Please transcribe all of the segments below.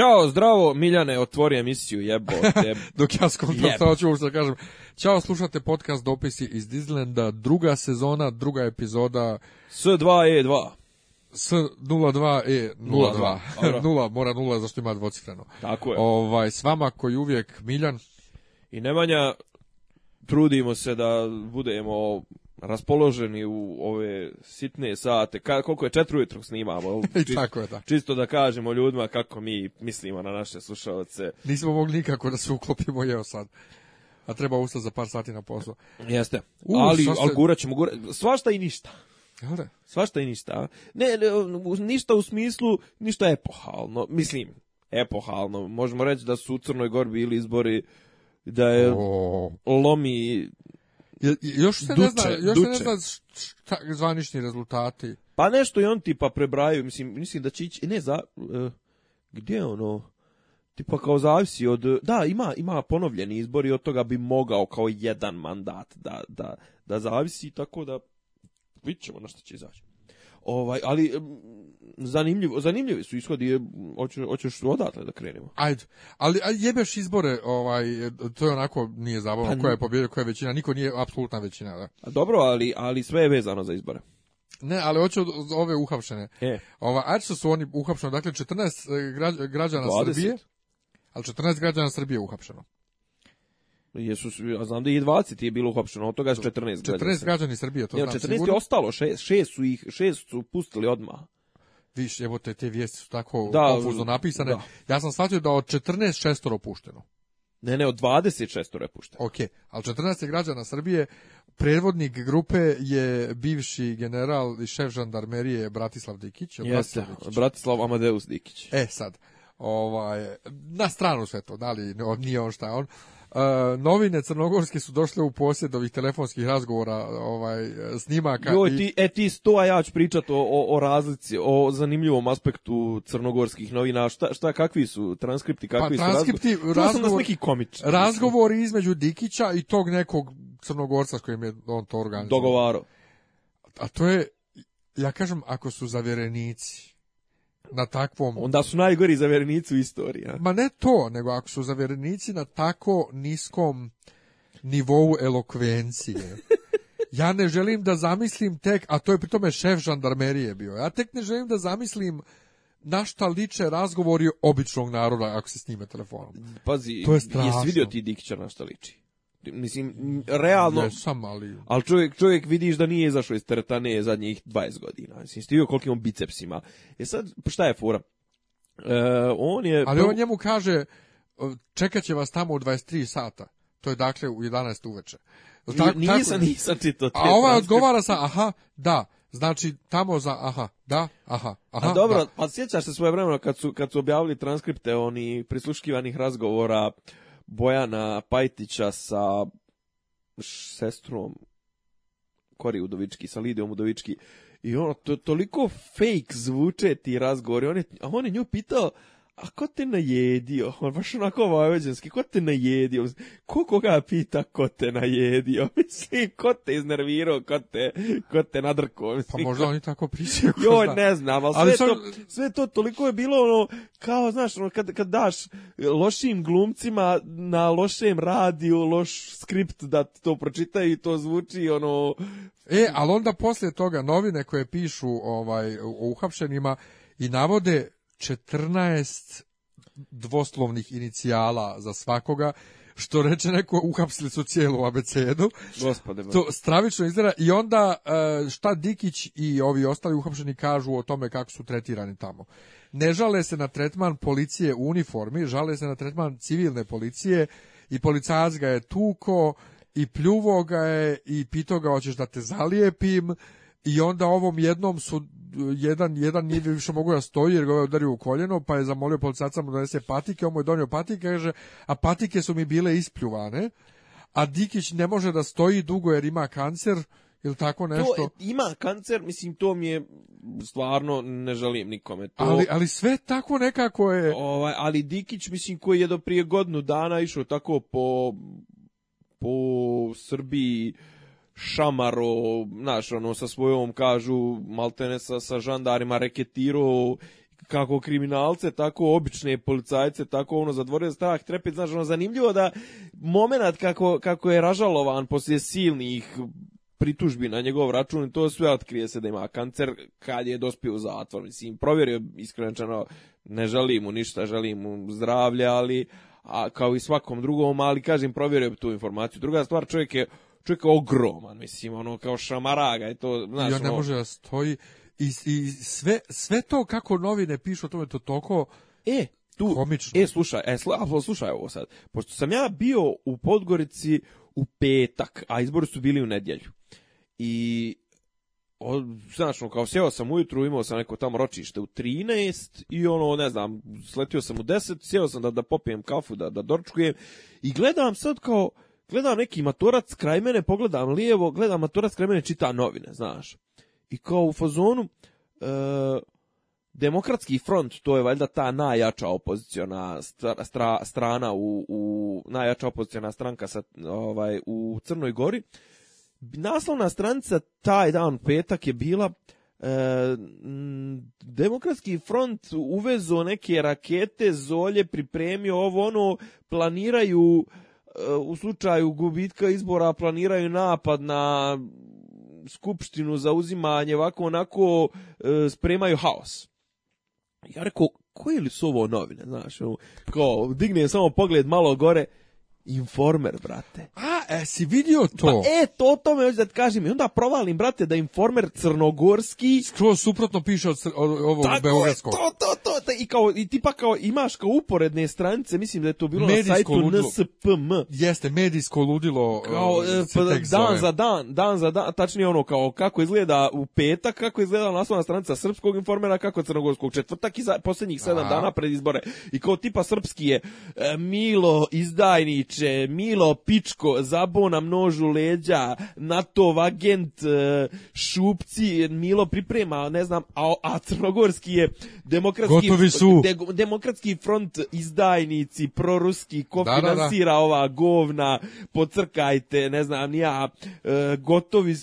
Ćao, zdravo, Miljane, otvori emisiju, jebo. jeb. Dok ja skontam sada ću uopšte kažem. Ćao, slušate podcast Dopisi iz Dizlenda, druga sezona, druga epizoda. S2E2. S02E02. 02. 0, mora 0, zašto ima dvocifreno. Tako je. Ovaj, s vama koji uvijek Miljan. I Nemanja, trudimo se da budemo raspoloženi u ove sitne sate, ka, koliko je četiri ujutro snimamo. da. Čisto da kažemo ljudima kako mi mislimo na naše slušalce. Nismo mogli nikako da se uklopimo, jeo sad. A treba ustati za par sati na posao. Jeste. U, ali, svašta... ćemo, svašta i ništa. Svašta i ništa. Ne, ništa u smislu, ništa epohalno. Mislim, epohalno. Možemo reći da su u Crnoj Gori bili izbori da je lomi još se ne zna, još zvanični rezultati. Pa nešto i on tipa prebraju, mislim, mislim da će ići, ne, za, e, gdje ono, tipa kao zavisi od, da, ima, ima ponovljeni izbor i od toga bi mogao kao jedan mandat da, da, da zavisi, tako da vidit ćemo na što će izaći. Ovaj, ali zanimljivo, zanimljivi su ishodi, hoćeš, hoćeš odatle da krenemo. Ajde, ali a jebeš izbore, ovaj, to je onako nije zabavno, pa koja je pobjeda, koja je većina, niko nije apsolutna većina. Da. A dobro, ali, ali sve je vezano za izbore. Ne, ali hoću ove uhapšene. E. Ova, a što su oni uhapšeni? Dakle, 14 eh, građana Srbije, ali 14 građana Srbije uhapšeno. Jesu, ja znam da je i 20 je bilo uopšteno, od toga je 14. 14 građana, Srbije, to ja, 14 je ostalo, 6 šest su ih, šest su pustili odmah. Viš, evo te, te vijesti su tako da, napisane. Da. Ja sam shvatio da od 14 šestoro pušteno. Ne, ne, od 26 šestoro je pušteno. Ok, ali 14 je građana Srbije, predvodnik grupe je bivši general i šef žandarmerije Bratislav Dikić. Jeste, Bratislav, Dikić. Bratislav Amadeus Dikić. E sad, ovaj, na stranu sve to, da li nije on šta je on novine crnogorske su došle u posjed ovih telefonskih razgovora, ovaj snimaka Joj, i... ti, e ti sto, ja ću pričati o, o, o, razlici, o zanimljivom aspektu crnogorskih novina, šta, šta kakvi su transkripti, pa kakvi pa, su transkripti, razgovori. transkripti, Razgovori između Dikića i tog nekog crnogorca s kojim je on to organizovao. Dogovaro. A to je, ja kažem, ako su zavjerenici, na takvom... Onda su najgori zavjerenici u istoriji. A? Ma ne to, nego ako su zavjerenici na tako niskom nivou elokvencije. Ja ne želim da zamislim tek, a to je pri tome šef žandarmerije bio, ja tek ne želim da zamislim na šta liče razgovori običnog naroda ako se snime telefonom. Pazi, to je jesi vidio ti na šta liči? mislim, realno... Ne sam, ali... čovjek, čovjek vidiš da nije izašao iz teretane zadnjih 20 godina. Mislim, stivio koliko ima bicepsima. E sad, šta je fora? E, on je... Ali on njemu kaže, čekat će vas tamo u 23 sata. To je dakle u 11 uveče. Nije nisam, nisam to A ovaj odgovara sa, aha, da, Znači, tamo za, aha, da, aha, aha. A dobro, da. pa sjećaš se svoje vremena kad su, kad su objavili transkripte oni prisluškivanih razgovora Bojana Pajtića sa sestrom Kori Udovički, sa Lidijom Udovički. I ono, to, toliko fake zvuče ti razgovori. On a on je nju pitao, a ko te najedio? On baš onako vojvođanski, ko te najedio? Ko koga pita ko te najedio? Mislim, ko te iznervirao, ko te, ko te nadrko? Pa mislim, pa možda oni tako pričaju. Joj, ne znam, ali, ali sve, to, sve to toliko je bilo ono, kao, znaš, ono, kad, kad daš lošim glumcima na lošem radiju loš skript da to pročitaju i to zvuči ono... E, ali onda poslije toga novine koje pišu ovaj, o uhapšenima i navode 14 dvoslovnih inicijala za svakoga, što reče neko, uhapsili su cijelu abecedu. Gospode. To stravično izgleda i onda e, šta Dikić i ovi ostali uhapšeni kažu o tome kako su tretirani tamo. Ne žale se na tretman policije u uniformi, žale se na tretman civilne policije i policajac ga je tuko i pljuvo ga je i pito ga hoćeš da te zalijepim i onda ovom jednom su e, jedan, jedan nije više mogu da stoji jer ga je ovaj udario u koljeno, pa je zamolio policajca da donese patike, on mu je donio patike, kaže, a patike su mi bile ispljuvane, a Dikić ne može da stoji dugo jer ima kancer, ili tako nešto. To ima kancer, mislim, to mi je stvarno ne želim nikome. To... Ali, ali sve tako nekako je... Ovaj, ali Dikić, mislim, koji je do prije godinu dana išao tako po, po Srbiji, šamaro, znaš, ono, sa svojom, kažu, maltene sa, sa žandarima reketiro, kako kriminalce, tako obične policajce, tako ono, zatvorio strah, trepet, znaš, ono, zanimljivo da moment kako, kako je ražalovan poslije silnih pritužbi na njegov račun to sve otkrije se da ima kancer kad je dospio u zatvor. Mislim, provjerio iskrenčano, ne želim mu ništa, želim mu zdravlje, ali a, kao i svakom drugom, ali kažem, provjerio tu informaciju. Druga stvar, čovjek je čovjek je ogroman, mislim, ono, kao šamaraga i to, znaš, I on ne ono- može da stoji, i, sve, sve to kako novine pišu o tome, to toliko... E, tu, komično. e, slušaj, e, pa slušaj ovo sad, pošto sam ja bio u Podgorici u petak, a izbori su bili u nedjelju, i o, znaš, ono, kao sjeo sam ujutru, imao sam neko tamo ročište u 13 i ono, ne znam, sletio sam u 10, sjeo sam da, da popijem kafu, da, da dorčkujem i gledam sad kao, Gledam neki maturac kraj mene, pogledam lijevo, gledam maturac kraj mene, čita novine, znaš. I kao u fazonu, e, Demokratski front, to je valjda ta najjača opoziciona strana u, u, najjača opoziciona stranka sa, ovaj, u Crnoj Gori. Naslovna stranica taj dan petak je bila e, demokratski front uvezo neke rakete, zolje, pripremio ovo ono, planiraju E, u slučaju gubitka izbora planiraju napad na skupštinu za uzimanje, ovako onako e, spremaju haos. Ja rekao, koje li su ovo novine, znaš, kao, dignem samo pogled malo gore, Informer, brate. A, e, si vidio to? Pa, e, to o tome hoću da ti kažem. I onda provalim, brate, da Informer crnogorski... Skroz suprotno piše od, od ovog beogradskog. Tako to, to, to. I, kao, I tipa kao imaš kao uporedne stranice, mislim da je to bilo medijsko na sajtu NSPM. Jeste, medijsko ludilo. Kao, ovaj, e, pa, dan za dan, dan za dan, tačnije ono kao kako izgleda u petak, kako izgleda naslovna stranica srpskog informera, kako crnogorskog četvrtak i za, posljednjih sedam dana pred izbore. I kao tipa srpski je e, Milo izdajnič Milo Pičko, zabona množu leđa, NATO agent, e, šupci, Milo priprema, ne znam, a, a crnogorski je demokratski, demokratski front izdajnici, proruski, ko da, finansira ova govna, pocrkajte, ne znam, ni ja, e, gotovi e,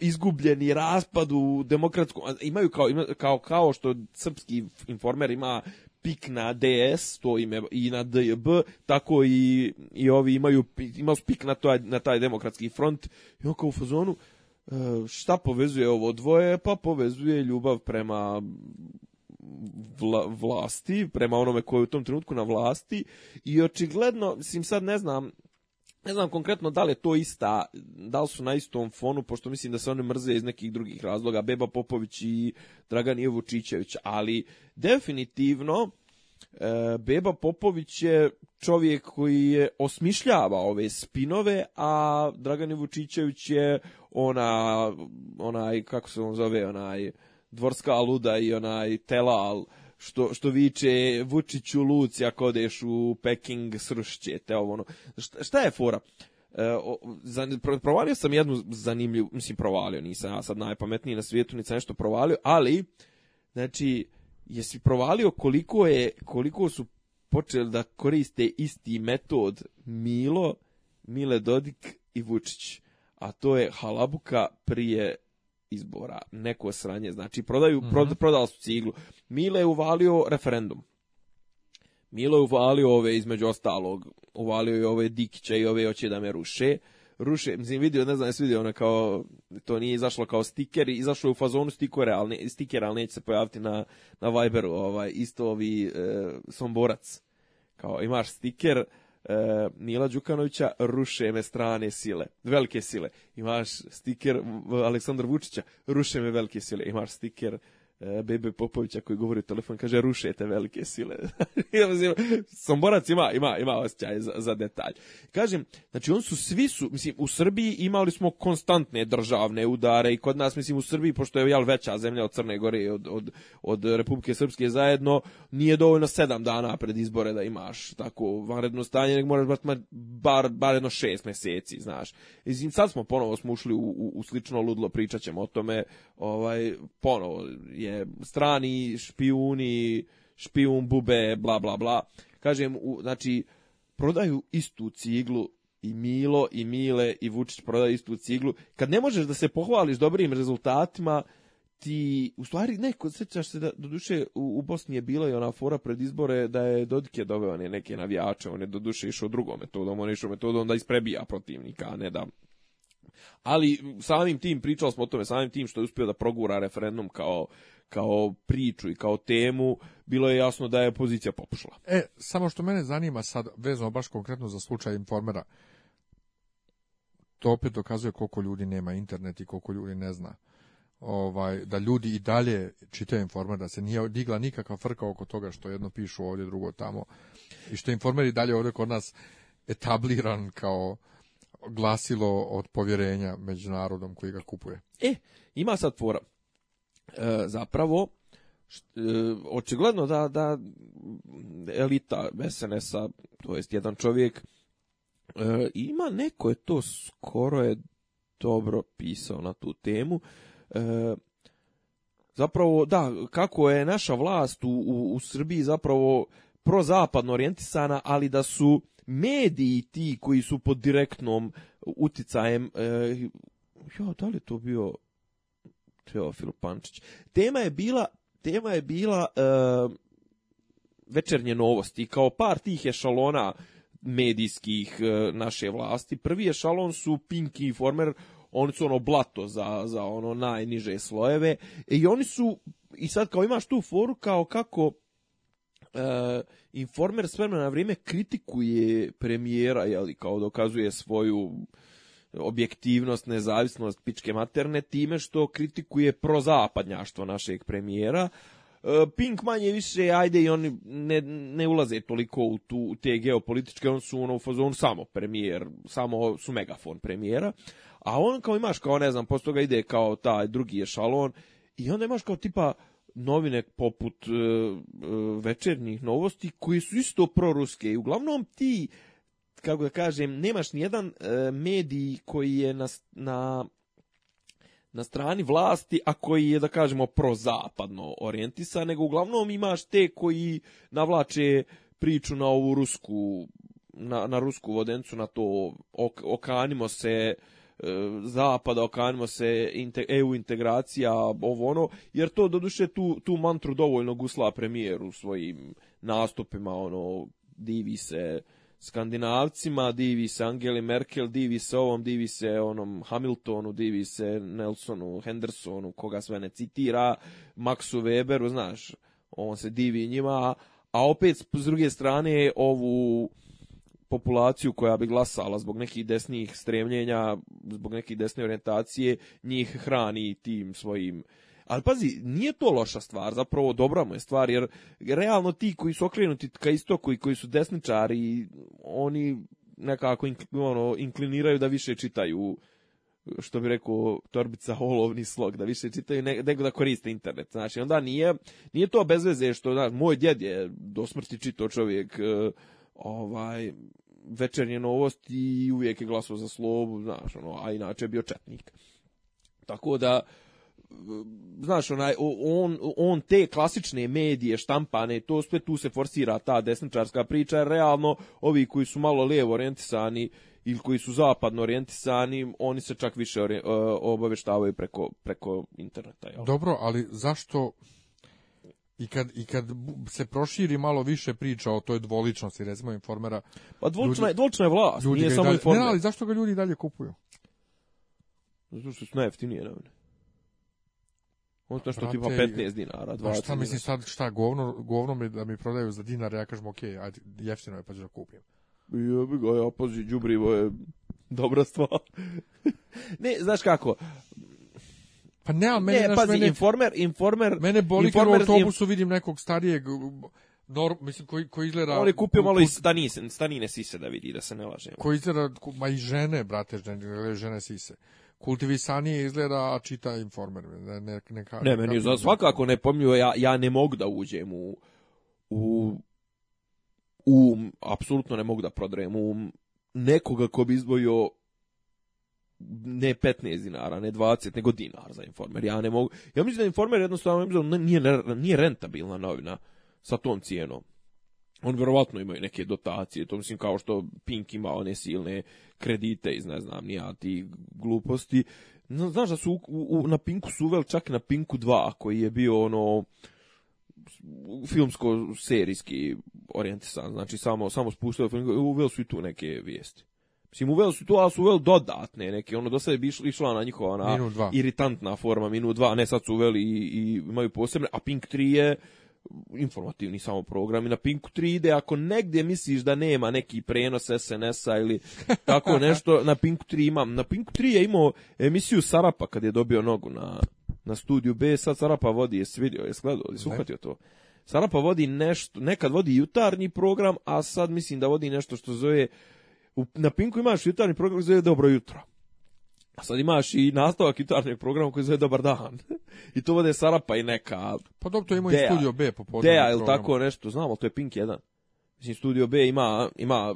izgubljeni raspadu, u demokratskom, imaju kao, kao, kao što srpski informer ima pik na DS, to ime i na DB, tako i, i ovi imaju, imao pik na taj, na taj demokratski front, i on kao u fazonu, e, šta povezuje ovo dvoje? Pa povezuje ljubav prema vlasti, prema onome koji je u tom trenutku na vlasti i očigledno, mislim sad ne znam, ne znam konkretno da li je to ista, da li su na istom fonu, pošto mislim da se one mrze iz nekih drugih razloga, Beba Popović i Dragan Ivo ali definitivno e, Beba Popović je čovjek koji je osmišljava ove spinove, a Dragan Čičević je ona, onaj, kako se on zove, onaj dvorska aluda i onaj telal što, što viče Vučiću Luci ako odeš u Peking srušće ovo ono. Šta, šta je fora? E, provalio sam jednu zanimljivu, mislim provalio, nisam ja sad najpametniji na svijetu, nisam nešto provalio, ali, znači, jesi provalio koliko je, koliko su počeli da koriste isti metod Milo, Mile Dodik i Vučić, a to je halabuka prije izbora, neko sranje, znači prodaju, mm prodali su ciglu. Mile je uvalio referendum. Milo je uvalio ove, između ostalog, uvalio je ove dikće i ove oće da me ruše. Ruše, mislim, vidio, ne znam, jesi vidio, ono kao, to nije izašlo kao stiker, izašlo je u fazonu stikera, ali, ne, ali neće se pojaviti na, na Viberu, ovaj, isto ovi e, somborac. Kao, imaš stiker, e, Mila Đukanovića ruše me strane sile, velike sile. Imaš stiker Aleksandra Vučića, ruše me velike sile. Imaš stiker E, Bebe Popovića koji govori u telefon kaže rušete velike sile. Somborac ima, ima, ima za, detalj. Kažem, znači on su svi su, mislim, u Srbiji imali smo konstantne državne udare i kod nas, mislim, u Srbiji, pošto je jel, veća zemlja od Crne Gore od, od, od Republike Srpske zajedno, nije dovoljno sedam dana pred izbore da imaš tako vanredno stanje, nego moraš imati bar, bar jedno šest mjeseci, znaš. I sad smo ponovo smo ušli u, u, slično ludlo, pričat ćemo o tome, ovaj, ponovo je strani špijuni, špijun bube, bla bla bla. Kažem, znači, prodaju istu ciglu i Milo i Mile i Vučić prodaju istu ciglu. Kad ne možeš da se pohvališ dobrim rezultatima, ti, u stvari, ne, sjećaš se da, doduše, u, u Bosni je bila i ona fora pred izbore da je Dodik je doveo neke navijače, on je doduše išao drugom metodom, on je išao metodom da isprebija protivnika, a ne da ali samim tim, pričali smo o tome, samim tim što je uspio da progura referendum kao kao priču i kao temu, bilo je jasno da je pozicija popušla. E, samo što mene zanima sad, vezano baš konkretno za slučaj informera, to opet dokazuje koliko ljudi nema internet i koliko ljudi ne zna. Ovaj, da ljudi i dalje čitaju informer, da se nije digla nikakva frka oko toga što jedno pišu ovdje, drugo tamo. I što informer i dalje ovdje kod nas etabliran kao glasilo od povjerenja međunarodom koji ga kupuje. E, ima sad fora. E, zapravo e, očigledno da, da elita SNS-a, to jest jedan čovjek, e, ima neko je to skoro je dobro pisao na tu temu. zapravo, da, kako je naša vlast u, u, u Srbiji zapravo prozapadno orijentisana, ali da su mediji ti koji su pod direktnom uticajem, ja, da li to bio Teofil Pančić. Tema je bila, tema je bila eh, večernje novosti. Kao par tih ešalona medijskih eh, naše vlasti. Prvi ešalon su Pink Informer, oni su ono blato za, za ono najniže slojeve i oni su, i sad kao imaš tu foru kao kako eh, informer sve na vrijeme kritikuje premijera, jeli, kao dokazuje svoju objektivnost, nezavisnost pičke materne time što kritikuje prozapadnjaštvo našeg premijera. E, Pink manje više, ajde i oni ne, ne ulaze toliko u tu, te geopolitičke, on su ono u fazonu samo premijer, samo su megafon premijera, a on kao imaš kao ne znam, posto ga ide kao taj drugi ešalon i onda imaš kao tipa novine poput e, e, večernjih novosti koji su isto proruske i uglavnom ti kako da kažem, nemaš nijedan e, medij koji je na, na, na strani vlasti, a koji je, da kažemo, prozapadno orijentisan, nego uglavnom imaš te koji navlače priču na ovu rusku, na, na rusku vodencu, na to ok, okanimo se, e, zapada, okanimo se EU e integracija, ovo ono, jer to doduše tu, tu mantru dovoljno gusla premijer u svojim nastupima, ono, divi se Skandinavcima, divi se Angeli Merkel, divi se ovom, divi se onom Hamiltonu, divi se Nelsonu, Hendersonu, koga sve ne citira, Maxu Weberu, znaš, on se divi njima, a opet s druge strane ovu populaciju koja bi glasala zbog nekih desnih stremljenja, zbog nekih desne orijentacije, njih hrani tim svojim ali pazi, nije to loša stvar, zapravo dobra mu je stvar, jer realno ti koji su okrenuti ka istoku i koji su desničari, oni nekako ono, inkliniraju da više čitaju što bi rekao torbica olovni slog, da više čitaju nego da koriste internet. Znači, onda nije, nije to bez veze što, moj djed je do smrti čitao čovjek e, ovaj, večernje novosti i uvijek je glasao za slobu, znaš, ono, a inače je bio četnik. Tako da, znaš, onaj, on, on te klasične medije štampane, to sve tu se forsira ta desničarska priča, jer realno ovi koji su malo lijevo orijentisani ili koji su zapadno orijentisani, oni se čak više e, obavještavaju preko, preko interneta. Jel? Dobro, ali zašto... I kad, I kad se proširi malo više priča o toj dvoličnosti, recimo informera... Pa dvolična, je vlast, nije samo informer. Ne, ali zašto ga ljudi dalje kupuju? Zato što su najjeftinije, naravno. On što Prate, tipa 15 dinara, 20 šta misliš mislim sad, šta, govno, govno mi da mi prodaju za dinar, ja kažem, ok, ajde, jeftino je, pa ću da kupim. Ja bi ga, ja pazi, džubrivo je dobra stvar. ne, znaš kako, pa ne, ali mene, ne, pazi, mene, informer, informer... Mene boli informer, kad u autobusu vidim nekog starijeg, nor, mislim, koji, koji izgleda... On je kupio malo iz stanine, stanine sise da vidi, da se ne lažemo. Koji izgleda, ma i žene, brate, žene, žene sise kultivisanije izgleda, a čita informer. Ne, ne, ne, ne meni svakako ne pomiju, ja, ja ne mogu da uđem u, u, um, apsolutno ne mogu da prodrem u um nekoga ko bi izdvojio ne 15 dinara, ne 20, nego dinar za informer. Ja ne mogu, ja mislim da informer jednostavno nije, nije rentabilna novina sa tom cijenom on vjerovatno imaju neke dotacije, to mislim kao što Pink ima one silne kredite iz ne znam nija ti gluposti. Znaš da su na Pinku suvel čak na Pinku 2 koji je bio ono filmsko-serijski orijentisan, znači samo, samo spuštio film, uveli su i tu neke vijesti. Mislim, uveli su tu, ali su uveli dodatne neke, ono, do sada je išla na njihova ona iritantna forma, minu 2, ne, sad su uveli i, i imaju posebne, a Pink 3 je informativni samo program i na Pinku 3 ide ako negdje misliš da nema neki prenos SNS-a ili tako nešto na Pinku 3 imam na Pinku 3 je imao emisiju Sarapa kad je dobio nogu na, na studiju B sad Sarapa vodi jesi vidio je gledao jesi uhvatio to Sarapa vodi nešto nekad vodi jutarnji program a sad mislim da vodi nešto što zove na Pinku imaš jutarnji program zove Dobro jutro a sad imaš i nastavak gitarnjeg programa koji zove Dobar dan. I to vode Sarapa i neka... Pa dobro, to ima i Studio B po popodne. Deja ili tako nešto, znamo, to je Pink 1. Mislim, Studio B ima, ima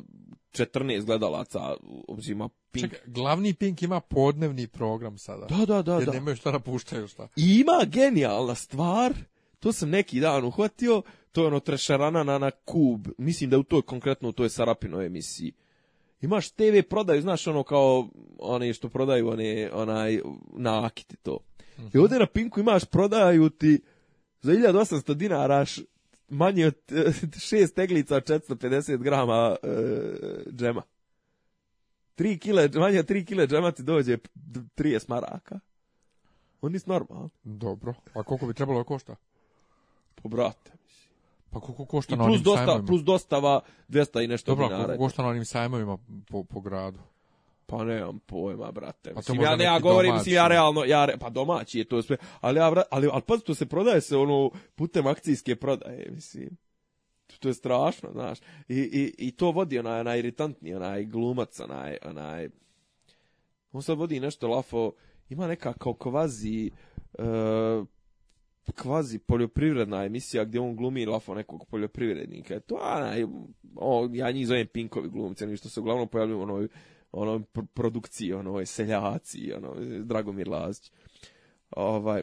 14 gledalaca, ima Pink. Čekaj, glavni Pink ima podnevni program sada. Da, da, da. Jer da. nemaju šta napuštaju šta. I ima genijalna stvar, to sam neki dan uhvatio, to je ono trešarana na, na kub. Mislim da u toj, konkretno u toj Sarapinoj emisiji imaš TV prodaju, znaš ono kao oni što prodaju oni onaj i to. I ovdje na Pinku imaš prodaju ti za 1800 dinara manje od šest teglica 450 grama e, džema. 3 kile, manje od 3 kile džema ti dođe 30 maraka. On nis normalno. Dobro. A koliko bi trebalo košta? Po pa, brate. Pa koliko košta na onim plus dosta, sajmovima? Plus dostava 200 i nešto Dobro, dinara. Dobro, koliko košta na onim sajmovima po, po gradu? Pa nemam pojma, brate. Pa mislim, ja ne, ja govorim, domaći. mislim, ja ono. realno, ja, pa domaći je to sve, ali ja, ali, ali, ali pa to se prodaje se ono putem akcijske prodaje, mislim. To, je strašno, znaš. I, i, i to vodi onaj, onaj iritantni, onaj glumac, onaj, onaj, on sad vodi nešto lafo, ima neka kao kvazi, uh, kvazi poljoprivredna emisija gdje on glumi lafo nekog poljoprivrednika. To, a, ja njih zovem Pinkovi glumci, što se uglavnom pojavljuju u onoj, onoj produkciji, onoj seljaci, onoj Dragomir Lazić. Ovaj,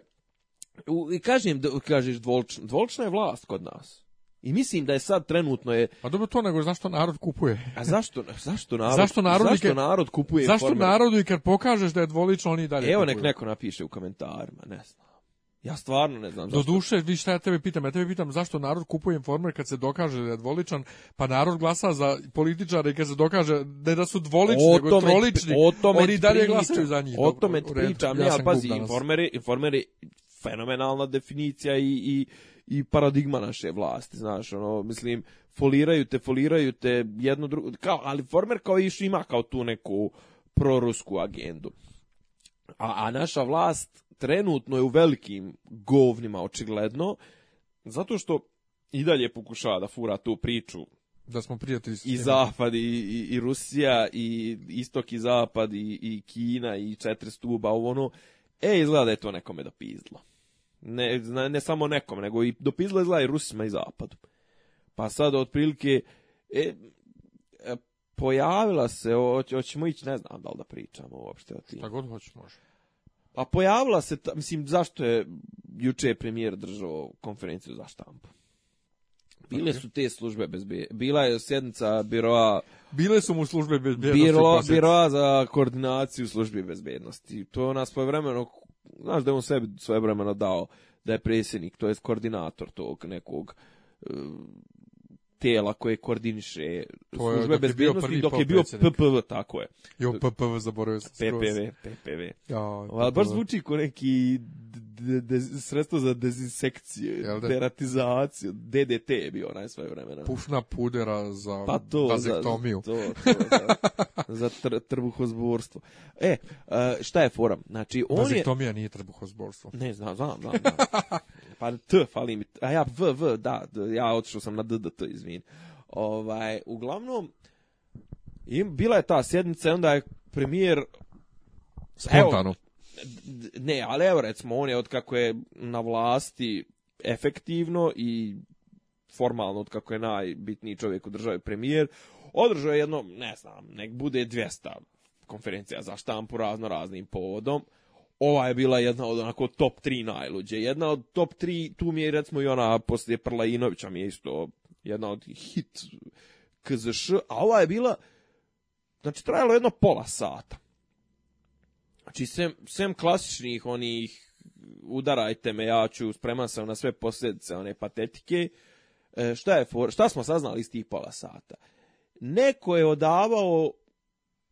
I kažem, kažeš, dvolčna, dvolčna je vlast kod nas. I mislim da je sad trenutno je... Pa dobro to nego zašto narod kupuje? A zašto, zašto narod, zašto narod, narod kupuje? Zašto narodu i kad pokažeš da je dvolično oni dalje Evo nek neko napiše u komentarima, ne znam. Ja stvarno ne znam. Do duše, vi šta ja tebe pitam? Ja tebe pitam zašto narod kupuje informer kad se dokaže da je dvoličan, pa narod glasa za političara i kad se dokaže ne da su dvolični, nego trolični. O oni dalje glasaju za njih. O tome ti pričam, ja, pazi, informeri, informeri, fenomenalna definicija i, i, i paradigma naše vlasti, znaš, ono, mislim, foliraju te, foliraju te, jedno drugo, kao, ali former kao iš ima kao tu neku prorusku agendu. A, a naša vlast, trenutno je u velikim govnima očigledno, zato što i dalje pokušava da fura tu priču da smo prijatelji i Zapad i, i, Rusija i Istok i Zapad i, i Kina i četiri stuba ovo ono e izgleda da je to nekome dopizlo ne, ne samo nekom nego i dopizlo izgleda i Rusima i Zapadu pa sad otprilike e, e pojavila se, hoćemo ići, ne znam da li da pričamo uopšte o tim. Šta god hoćeš može. Pa pojavila se, mislim, zašto je juče premijer držao konferenciju za štampu? Bile su te službe bez bila je sjednica biroa Bile su mu službe bezbjednosti. Pa biroa za koordinaciju službi bezbjednosti. To je nas povremeno znaš da je on sebi svojevremeno dao da je predsjednik, to je koordinator tog nekog e, tela koje koordiniše je, službe dok bezbednosti dok je bio PPV, tako je. Jo, PPV, zaboravio sam PPV, PPV. Ja, baš zvuči ko neki sredstvo za dezinsekciju, deratizaciju, DDT je bio onaj svoje vremena. Pušna pudera za pa to, Za, za, za tr, trbuhozborstvo. E, šta je forum? Znači, on Vazektomija je... nije trbuhozborstvo. Ne, znam, znam, znam. znam pa T fali mi, a ja V, V, da, ja otišao sam na DDT, izvin. Ovaj, uglavnom, bila je ta sjednica, onda je premijer... Spontano. Evo, ne, ali evo recimo, on je od kako je na vlasti efektivno i formalno od kako je najbitniji čovjek u državi premijer, održao je jedno, ne znam, nek bude 200 konferencija za štampu razno raznim povodom ova je bila jedna od onako top 3 najluđe. Jedna od top 3, tu mi je recimo i ona poslije Prlainovića mi je isto jedna od hit KZŠ, a ova je bila, znači trajalo jedno pola sata. Znači, sem, sem klasičnih onih udarajte me, ja ću, spreman sam na sve posljedice one patetike, e, šta, je šta smo saznali iz tih pola sata? Neko je odavao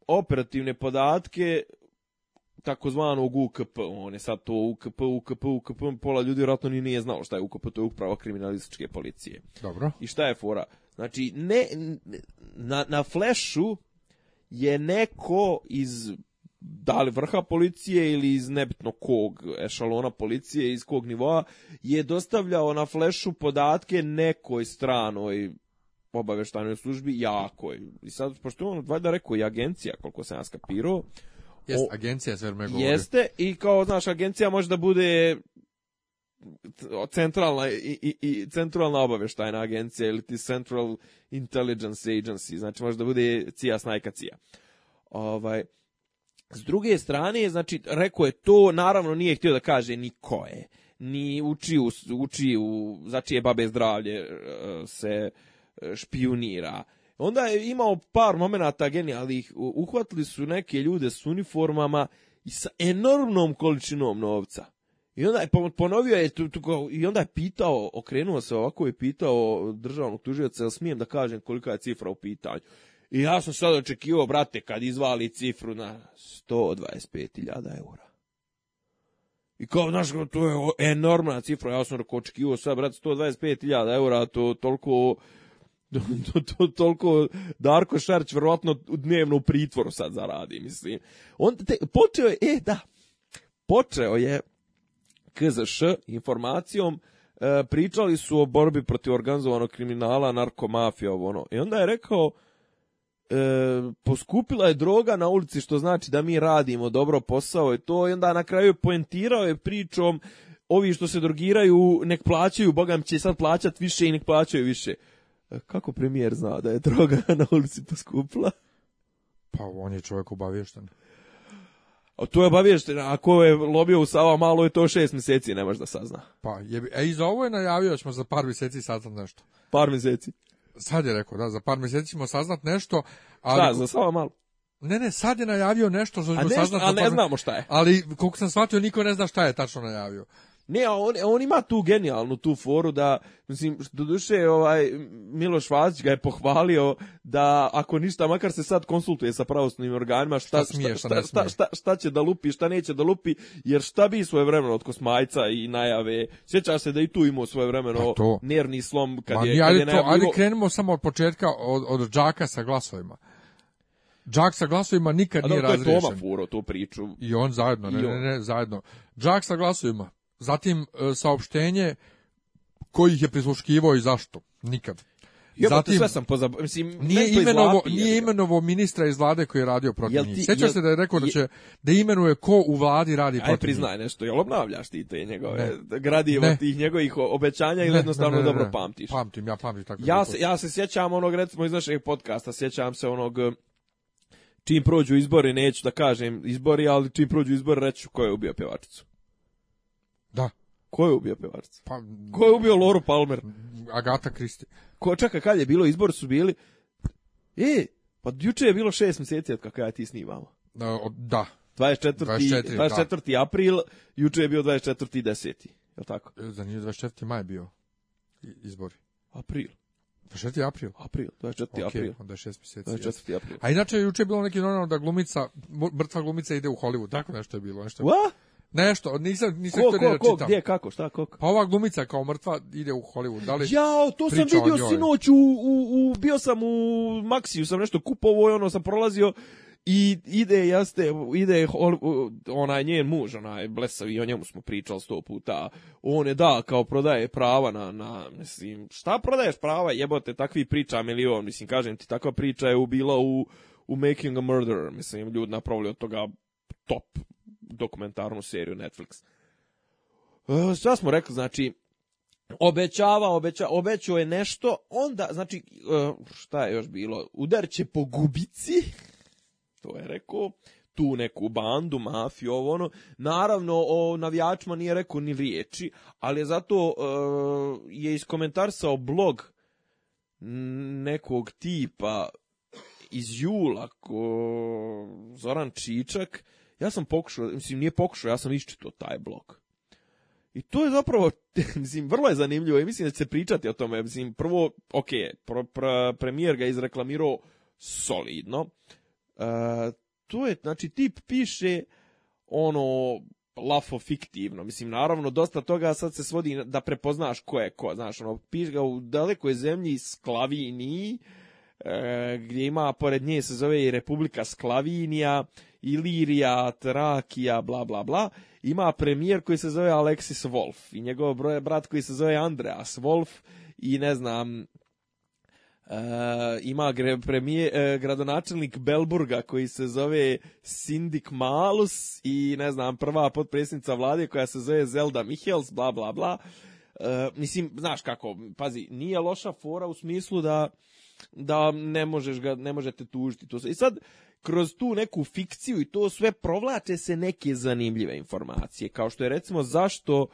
operativne podatke takozvano UKP, on je sad to UKP, UKP, UKP, pola ljudi vjerojatno ni nije znao šta je UKP, to je uprava kriminalističke policije. Dobro. I šta je fora? Znači, ne, na, na flešu je neko iz da li vrha policije ili iz nebitno kog ešalona policije, iz kog nivoa, je dostavljao na flešu podatke nekoj stranoj obavještajnoj službi, jakoj. I sad, pošto je on valjda rekao i agencija, koliko sam ja skapirao, Jeste, agencija Jeste, i kao, znaš, agencija može da bude centralna i, i, i centralna obaveštajna agencija ili ti Central Intelligence Agency, znači može da bude CIA snajka CIA. Ovaj, s druge strane, znači, rekao je to, naravno nije htio da kaže ni ko je, ni uči u, uči u za čije babe zdravlje e, se špionira, Onda je imao par momenata genijalnih, uhvatili su neke ljude s uniformama i sa enormnom količinom novca. I onda je ponovio je tu, i onda je pitao, okrenuo se ovako i pitao državnog tužioca, jel smijem da kažem kolika je cifra u pitanju. I ja sam sad očekivao, brate, kad izvali cifru na 125.000 eura. I kao, znaš, to je enormna cifra, ja sam očekio očekivao sad, brate, 125.000 eura, to toliko to, to, toliko Darko Šarć vjerojatno dnevno u pritvoru sad zaradi, mislim. On te, počeo je, e da, počeo je KZŠ informacijom e, pričali su o borbi protiv organizovanog kriminala, narkomafija, ovo ono. I onda je rekao, e, poskupila je droga na ulici, što znači da mi radimo dobro posao i to. I onda na kraju poentirao je pričom, ovi što se drogiraju nek plaćaju, bogam će sad plaćat više i nek plaćaju više. Kako premijer zna da je droga na ulici poskupla? Pa on je čovjek obavješten. A to je obavješten, ako je lobio u Sava malo je to šest mjeseci, ne da sazna. Pa, je, e, i za ovo je najavio, ćemo za par mjeseci saznat nešto. Par mjeseci. Sad je rekao, da, za par mjeseci ćemo saznat nešto. Ali... Da, za Sava malo. Ne, ne, sad je najavio nešto što ćemo A ne, znamo šta je. Ali, koliko sam shvatio, niko ne zna šta je tačno najavio. Ne, on, on ima tu genijalnu tu foru da, mislim, doduše ovaj, Miloš Vazić ga je pohvalio da ako ništa, makar se sad konsultuje sa pravosnim organima šta, šta, šta, šta, će da lupi, šta neće da lupi, jer šta bi svoje vremeno od Kosmajca i najave, sjeća se da i tu imao svoje vremeno pa slom kad je, ali, je ali krenimo samo od početka, od, od džaka sa glasovima. Jack sa glasovima nikad nije razrešen. to je Toma furo tu priču. I on zajedno, ne, ne, ne, zajedno. Jack sa glasovima, Zatim e, saopštenje koji ih je prisluškivao i zašto? Nikad. Pa Zatim, sve sam Mislim, nije, imenovo, nije ministra iz vlade koji je radio protiv njih. Sjećaš se da je rekao da, će, da imenuje ko u vladi radi protiv Aj, priznaj nešto, jel obnavljaš ti te njegove ne. gradivo tih njegovih obećanja ili jednostavno dobro pamtiš? Pamtim, ja pamtim tako. Ja se, ja se sjećam onog, recimo iz našeg podcasta, sjećam se onog e, čim prođu izbori, neću da kažem izbori, ali čim prođu izbori reću ko je ubio pjevačicu. Da. Ko je ubio pevarca? Pa, Ko je ubio Loru Palmer? Agata Kristi. Ko, čeka, kad je bilo izbor su bili... E, pa juče je bilo šest mjeseci od kako ja ti snimamo. Da. da. 24. 24, 24. Da. april, juče je bio 24. 10. Je tako? E, za nije 24. maj bio izbori. April. 24. april? April, 24. Okay, april. onda je 6 mjeseci. 24. april. A inače, juče je bilo neki normalno da glumica, mrtva glumica ide u Hollywood, tako nešto je bilo. Nešto je bilo. Nešto, nisam, nisam ko, to ko, ko, gdje, kako, šta, kako? Pa ova glumica kao mrtva ide u Hollywood, da li? Ja, to sam vidio sinoć, u, u, u, bio sam u Maxiju, sam nešto kupovo i ono sam prolazio i ide, jaste, ide onaj njen muž, onaj blesavi, o njemu smo pričali sto puta, on je da, kao prodaje prava na, na mislim, šta prodaješ prava, jebote, takvi priča milion, mislim, kažem ti, takva priča je bila u, u Making a Murderer, mislim, ljudi napravili od toga top dokumentarnu seriju Netflix. E, šta smo rekli, znači, obećava, obeća, obećao je nešto, onda, znači, e, šta je još bilo, udar će po gubici, to je rekao, tu neku bandu, mafiju, ovo ono. Naravno, o navijačima nije rekao ni riječi, ali je zato e, je iskomentarsao blog nekog tipa iz jula ko Zoran Čičak ja sam pokušao, mislim nije pokušao, ja sam iščitao taj blok. I to je zapravo, mislim, vrlo je zanimljivo i mislim da će se pričati o tome. Mislim, prvo, ok, premijer ga izreklamirao solidno. E, to je, znači, tip piše ono lafo fiktivno. Mislim, naravno, dosta toga sad se svodi da prepoznaš ko je ko. Znaš, ono, piš ga u dalekoj zemlji, sklavini, E, gdje ima pored nje se zove i Republika Sklavinija, Ilirija, Trakija, bla bla bla, ima premijer koji se zove Alexis Wolf i njegov broj brat koji se zove Andreas Wolf i ne znam, e, ima e, gradonačelnik Belburga koji se zove Sindik Malus i ne znam, prva potpredsjednica vlade koja se zove Zelda Michels, bla bla bla. mislim, znaš kako, pazi, nije loša fora u smislu da da ne možeš ga ne možete tužiti to i sad kroz tu neku fikciju i to sve provlače se neke zanimljive informacije kao što je recimo zašto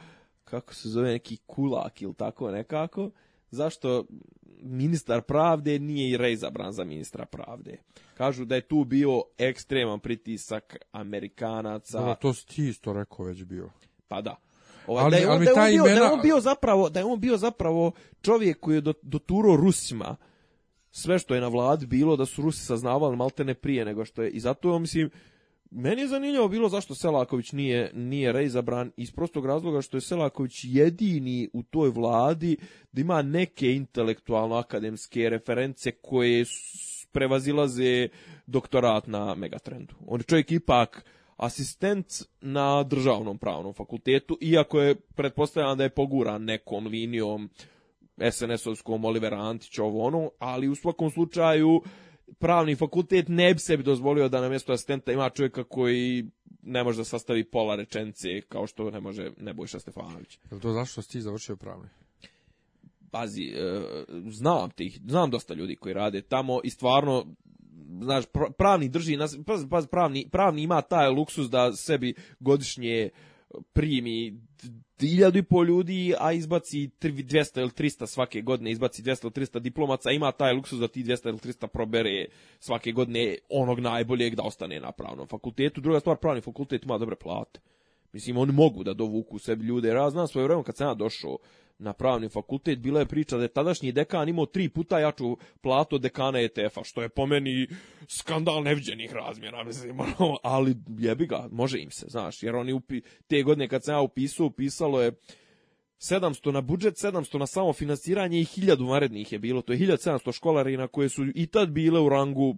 kako se zove neki kulak ili tako nekako zašto ministar pravde nije i reizabran za ministra pravde. Kažu da je tu bio ekstreman pritisak Amerikanaca. Da, to si isto rekao već bio. Pa da. Ovaj, da, je on, je bio, zapravo da je on bio zapravo čovjek koji je doturo Rusima sve što je na vladi bilo da su Rusi saznavali maltene prije nego što je. I zato, mislim, meni je zanimljivo bilo zašto Selaković nije, nije reizabran iz prostog razloga što je Selaković jedini u toj vladi da ima neke intelektualno-akademske reference koje prevazilaze doktorat na Megatrendu. On je čovjek ipak asistent na državnom pravnom fakultetu, iako je pretpostavljeno da je poguran nekom linijom SNS-ovskom Olivera Antića, ovo ono, ali u svakom slučaju pravni fakultet ne bi sebi dozvolio da na mjesto asistenta ima čovjeka koji ne može da sastavi pola rečence kao što ne može Nebojša Stefanović. Je to zašto si ti završio pravni? Pazi, e, znam tih, znam dosta ljudi koji rade tamo i stvarno znaš, pravni drži pravni, pravni ima taj luksus da sebi godišnje primi hiljadu i pol ljudi, a izbaci 200 ili 300 svake godine, izbaci 200 ili 300 diplomaca, ima taj luksus da ti 200 ili 300 probere svake godine onog najboljeg da ostane na pravnom fakultetu. Druga stvar, pravni fakultet ima dobre plate. Mislim, oni mogu da dovuku sebi ljude. Ja znam svoje vreme kad sam ja došao, na pravni fakultet, bila je priča da je tadašnji dekan imao tri puta jaču platu od dekana ETF-a, što je po meni skandal neviđenih razmjera, mislim, ono, ali jebi ga, može im se, znaš, jer oni upi, te godine kad sam ja upisao, upisalo je 700 na budžet, 700 na samo financiranje i 1000 varednih je bilo, to je 1700 školarina koje su i tad bile u rangu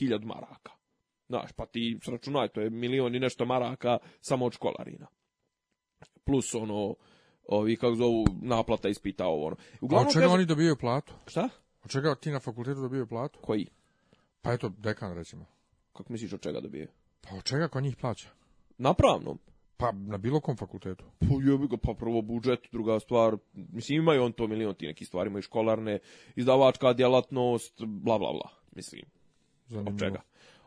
1000 maraka. Znaš, pa ti sračunaj, to je milion i nešto maraka samo od školarina. Plus ono, ovi, kako zovu, naplata ispita ovo. Ono. Uglavnom, oni dobijaju platu? Šta? Od čega ti na fakultetu dobijaju platu? Koji? Pa eto, dekan recimo. Kako misliš od čega dobije? Pa od čega ko njih plaća? Na pravnom. Pa na bilo kom fakultetu. Pa jebi ga, pa prvo budžet, druga stvar, mislim imaju on to milion ti neki stvari, imaju školarne, izdavačka djelatnost, bla bla bla, mislim. Zanimljivo. Od čega?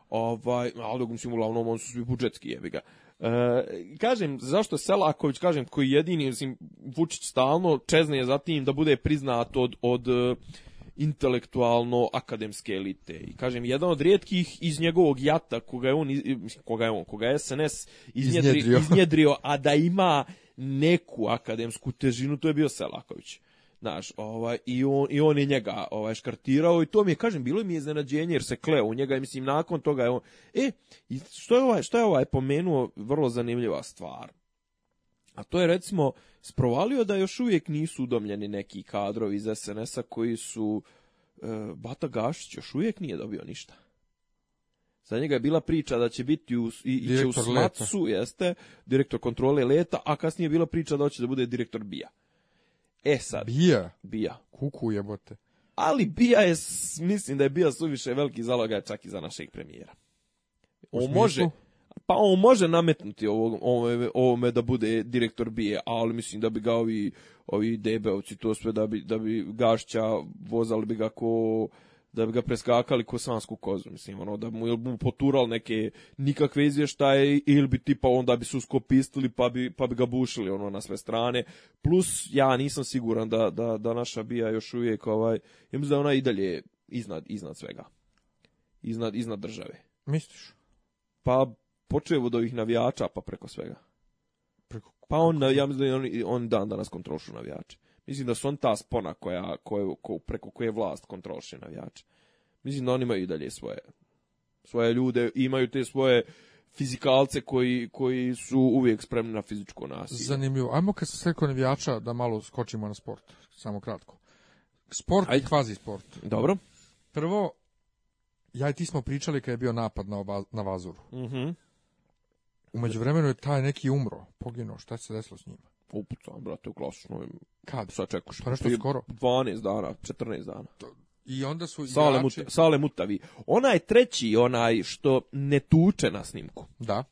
Ovaj, ali mislim uglavnom on su svi budžetski jebi ga. E, kažem, zašto Selaković, kažem, koji jedini, mislim, Vučić stalno čezne je za tim da bude priznat od, od e, intelektualno akademske elite. I kažem, jedan od rijetkih iz njegovog jata, koga je on, koga je on, koga je SNS iznjedrio, iznjedrio a da ima neku akademsku težinu, to je bio Selaković znaš, ovaj, i, on, i on je njega ovaj, škartirao i to mi je, kažem, bilo mi je iznenađenje jer se kleo u njega i mislim nakon toga je on, e, što je ovaj, što je ovaj pomenuo, vrlo zanimljiva stvar. A to je recimo sprovalio da još uvijek nisu udomljeni neki kadrovi iz SNS-a koji su e, Bata Gašić još uvijek nije dobio ništa. Za njega je bila priča da će biti u, i, će u Smacu, jeste, direktor kontrole leta, a kasnije je bila priča da hoće da bude direktor bija. E sad. Bija. Bija. Kuku jebote. Ali Bija je, mislim da je Bija suviše veliki zaloga čak i za našeg premijera. On može, pa on može nametnuti ovog, ovome, da bude direktor Bije, ali mislim da bi ga ovi, ovi debeovci to sve, da bi, da bi Gašća vozali bi ga ko da bi ga preskakali kosansku kozu, mislim, ono, da mu ili mu potural neke nikakve izvještaje ili bi tipa onda bi su skopistili pa bi, pa bi ga bušili, ono, na sve strane. Plus, ja nisam siguran da, da, da naša bija još uvijek, ovaj, ja mislim da ona i dalje iznad, iznad svega. Iznad, iznad države. Misliš? Pa, počeo od ovih navijača pa preko svega. Preko... Pa on, ja mislim da on, on dan danas kontrolšu navijače. Mislim da su on ta spona koja, preko koje vlast kontroliše navijače. Mislim da oni imaju i dalje svoje, svoje ljude, imaju te svoje fizikalce koji, koji su uvijek spremni na fizičko nasilje. Zanimljivo. Ajmo kad se sve navijača da malo skočimo na sport. Samo kratko. Sport Ajde. i kvazi sport. Dobro. Prvo, ja i ti smo pričali kad je bio napad na, oba, na Vazuru. Mhm. Umeđu vremenu je taj neki umro, poginuo, šta se desilo s njima? upucam, ono, brate, u klasičnom... Kad? Sada čekuš. Pa nešto skoro. 12 dana, 14 dana. I onda su igrači... Sale, Mut, Sale Mutavi. Onaj treći, onaj što ne tuče na snimku. Da.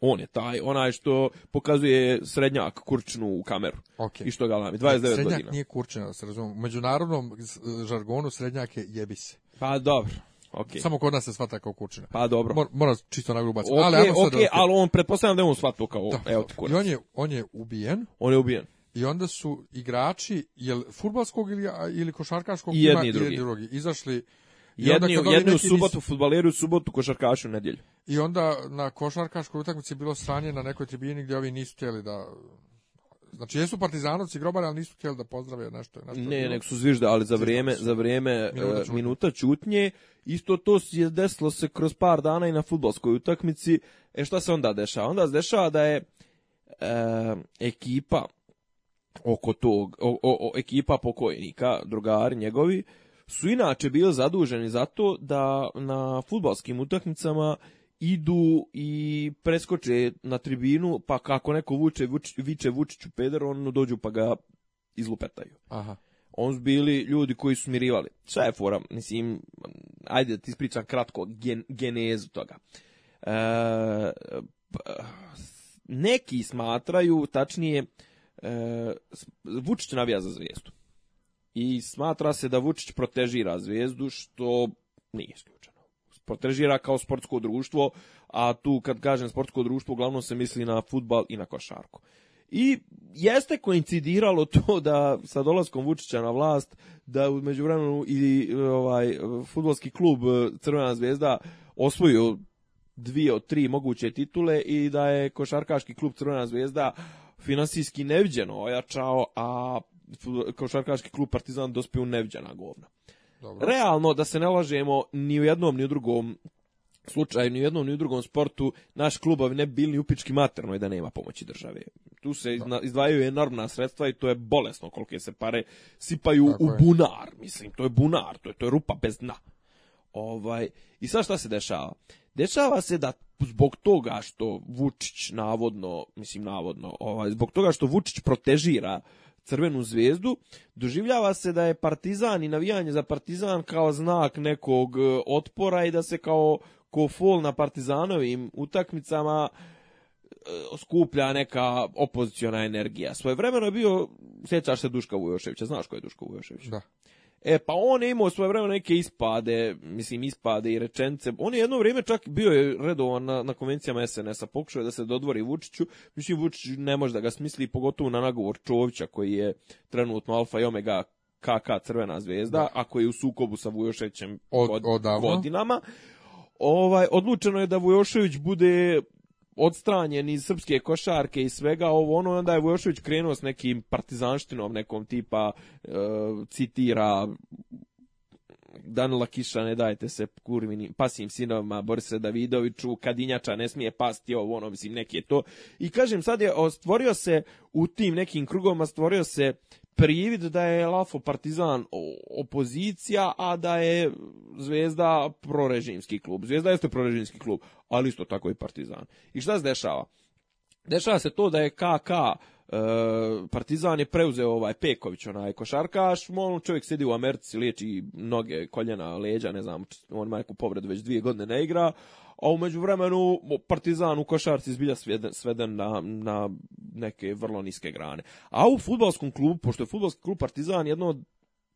On je taj, onaj što pokazuje srednjak kurčnu u kameru. Ok. I što ga lami, 29 srednjak godina. Srednjak nije kurčina, da se razumemo. U međunarodnom žargonu srednjak je jebi se. Pa dobro. Okay. Samo kod nas se svata kao kurčina. Pa dobro. Mor, mora čisto na grubac. Okay, ali, okay, ali on pretpostavljam da je on shvatio kao, da, evo ti I on je, on je ubijen. On je ubijen. I onda su igrači, jel futbalskog ili, ili košarkaškog I jedni, drugi. drugi, izašli jedni, jedni u subotu nisu... futbaleri, u subotu košarkaši u nedjelju. I onda na košarkaškoj utakmici bilo stranje na nekoj tribini gdje ovi nisu htjeli da Znači jesu partizanovci grobari, ali nisu htjeli da pozdrave nešto. nešto ne, nek su zvižda, ali za vrijeme, za vrijeme minuta e, minuta čutnje, isto to je desilo se kroz par dana i na futbolskoj utakmici. E šta se onda dešava? Onda se dešava da je e, ekipa oko tog, o, o, o, ekipa pokojnika, drugari njegovi, su inače bili zaduženi zato da na futbolskim utakmicama idu i preskoče na tribinu, pa kako neko vuče, viče Vučiću peder, ono dođu pa ga izlupetaju. Aha. On su bili ljudi koji su mirivali. Sve je fora, mislim, ajde da ti ispričam kratko genezu toga. E, neki smatraju, tačnije, e, Vučić navija za zvijezdu. I smatra se da Vučić protežira zvijezdu, što nije protežira kao sportsko društvo, a tu kad kažem sportsko društvo uglavnom se misli na futbal i na košarku. I jeste koincidiralo to da sa dolaskom Vučića na vlast da u međuvremenu i ovaj klub Crvena zvezda osvojio dvije od tri moguće titule i da je košarkaški klub Crvena zvezda finansijski neviđeno ojačao, a košarkaški klub Partizan dospio u neviđena govna. Realno, da se ne lažemo ni u jednom ni u drugom slučaju, ni u jednom ni u drugom sportu, naš klubovi ne bili upički materno i da nema pomoći države. Tu se izdvajaju enormna sredstva i to je bolesno kolike se pare sipaju u bunar. Mislim, to je bunar, to je, to je rupa bez dna. Ovaj, I sad šta se dešava? Dešava se da zbog toga što Vučić navodno, mislim navodno, ovaj, zbog toga što Vučić protežira crvenu zvezdu, doživljava se da je partizan i navijanje za partizan kao znak nekog e, otpora i da se kao ko fol na partizanovim utakmicama e, skuplja neka opoziciona energija. Svoje vremeno je bio, sjećaš se Duška Vujoševića, znaš ko je Duška Vujošević? Da. E, pa on je imao svoje vreme neke ispade, mislim ispade i rečence. On je jedno vrijeme čak bio je redovan na, na konvencijama SNS-a, pokušao je da se dodvori Vučiću. Mislim, Vučić ne može da ga smisli, pogotovo na nagovor Čovića, koji je trenutno alfa i omega KK Crvena zvezda, da. a koji je u sukobu sa Vujoševićem Od, godinama. Ovaj, odlučeno je da Vujošević bude odstranjen iz srpske košarke i svega ovo ono onda je Vujošević krenuo s nekim partizanštinom nekom tipa e, citira Danila Kiša ne dajte se kurvini pasim sinovima Borisa Davidoviću Kadinjača ne smije pasti ovo ono mislim neki je to i kažem sad je stvorio se u tim nekim krugovima stvorio se privid da je Lafo Partizan opozicija, a da je Zvezda prorežimski klub. Zvezda jeste prorežimski klub, ali isto tako i Partizan. I šta se dešava? Dešava se to da je KK e, Partizan je preuzeo ovaj Peković, onaj košarkaš, on čovjek sedi u Americi, liječi noge, koljena, leđa, ne znam, on ima neku povredu, već dvije godine ne igra, a u međuvremenu Partizan u košarci izbilja sveden, sveden na, na neke vrlo niske grane. A u futbalskom klubu, pošto je futbalski klub Partizan jedno od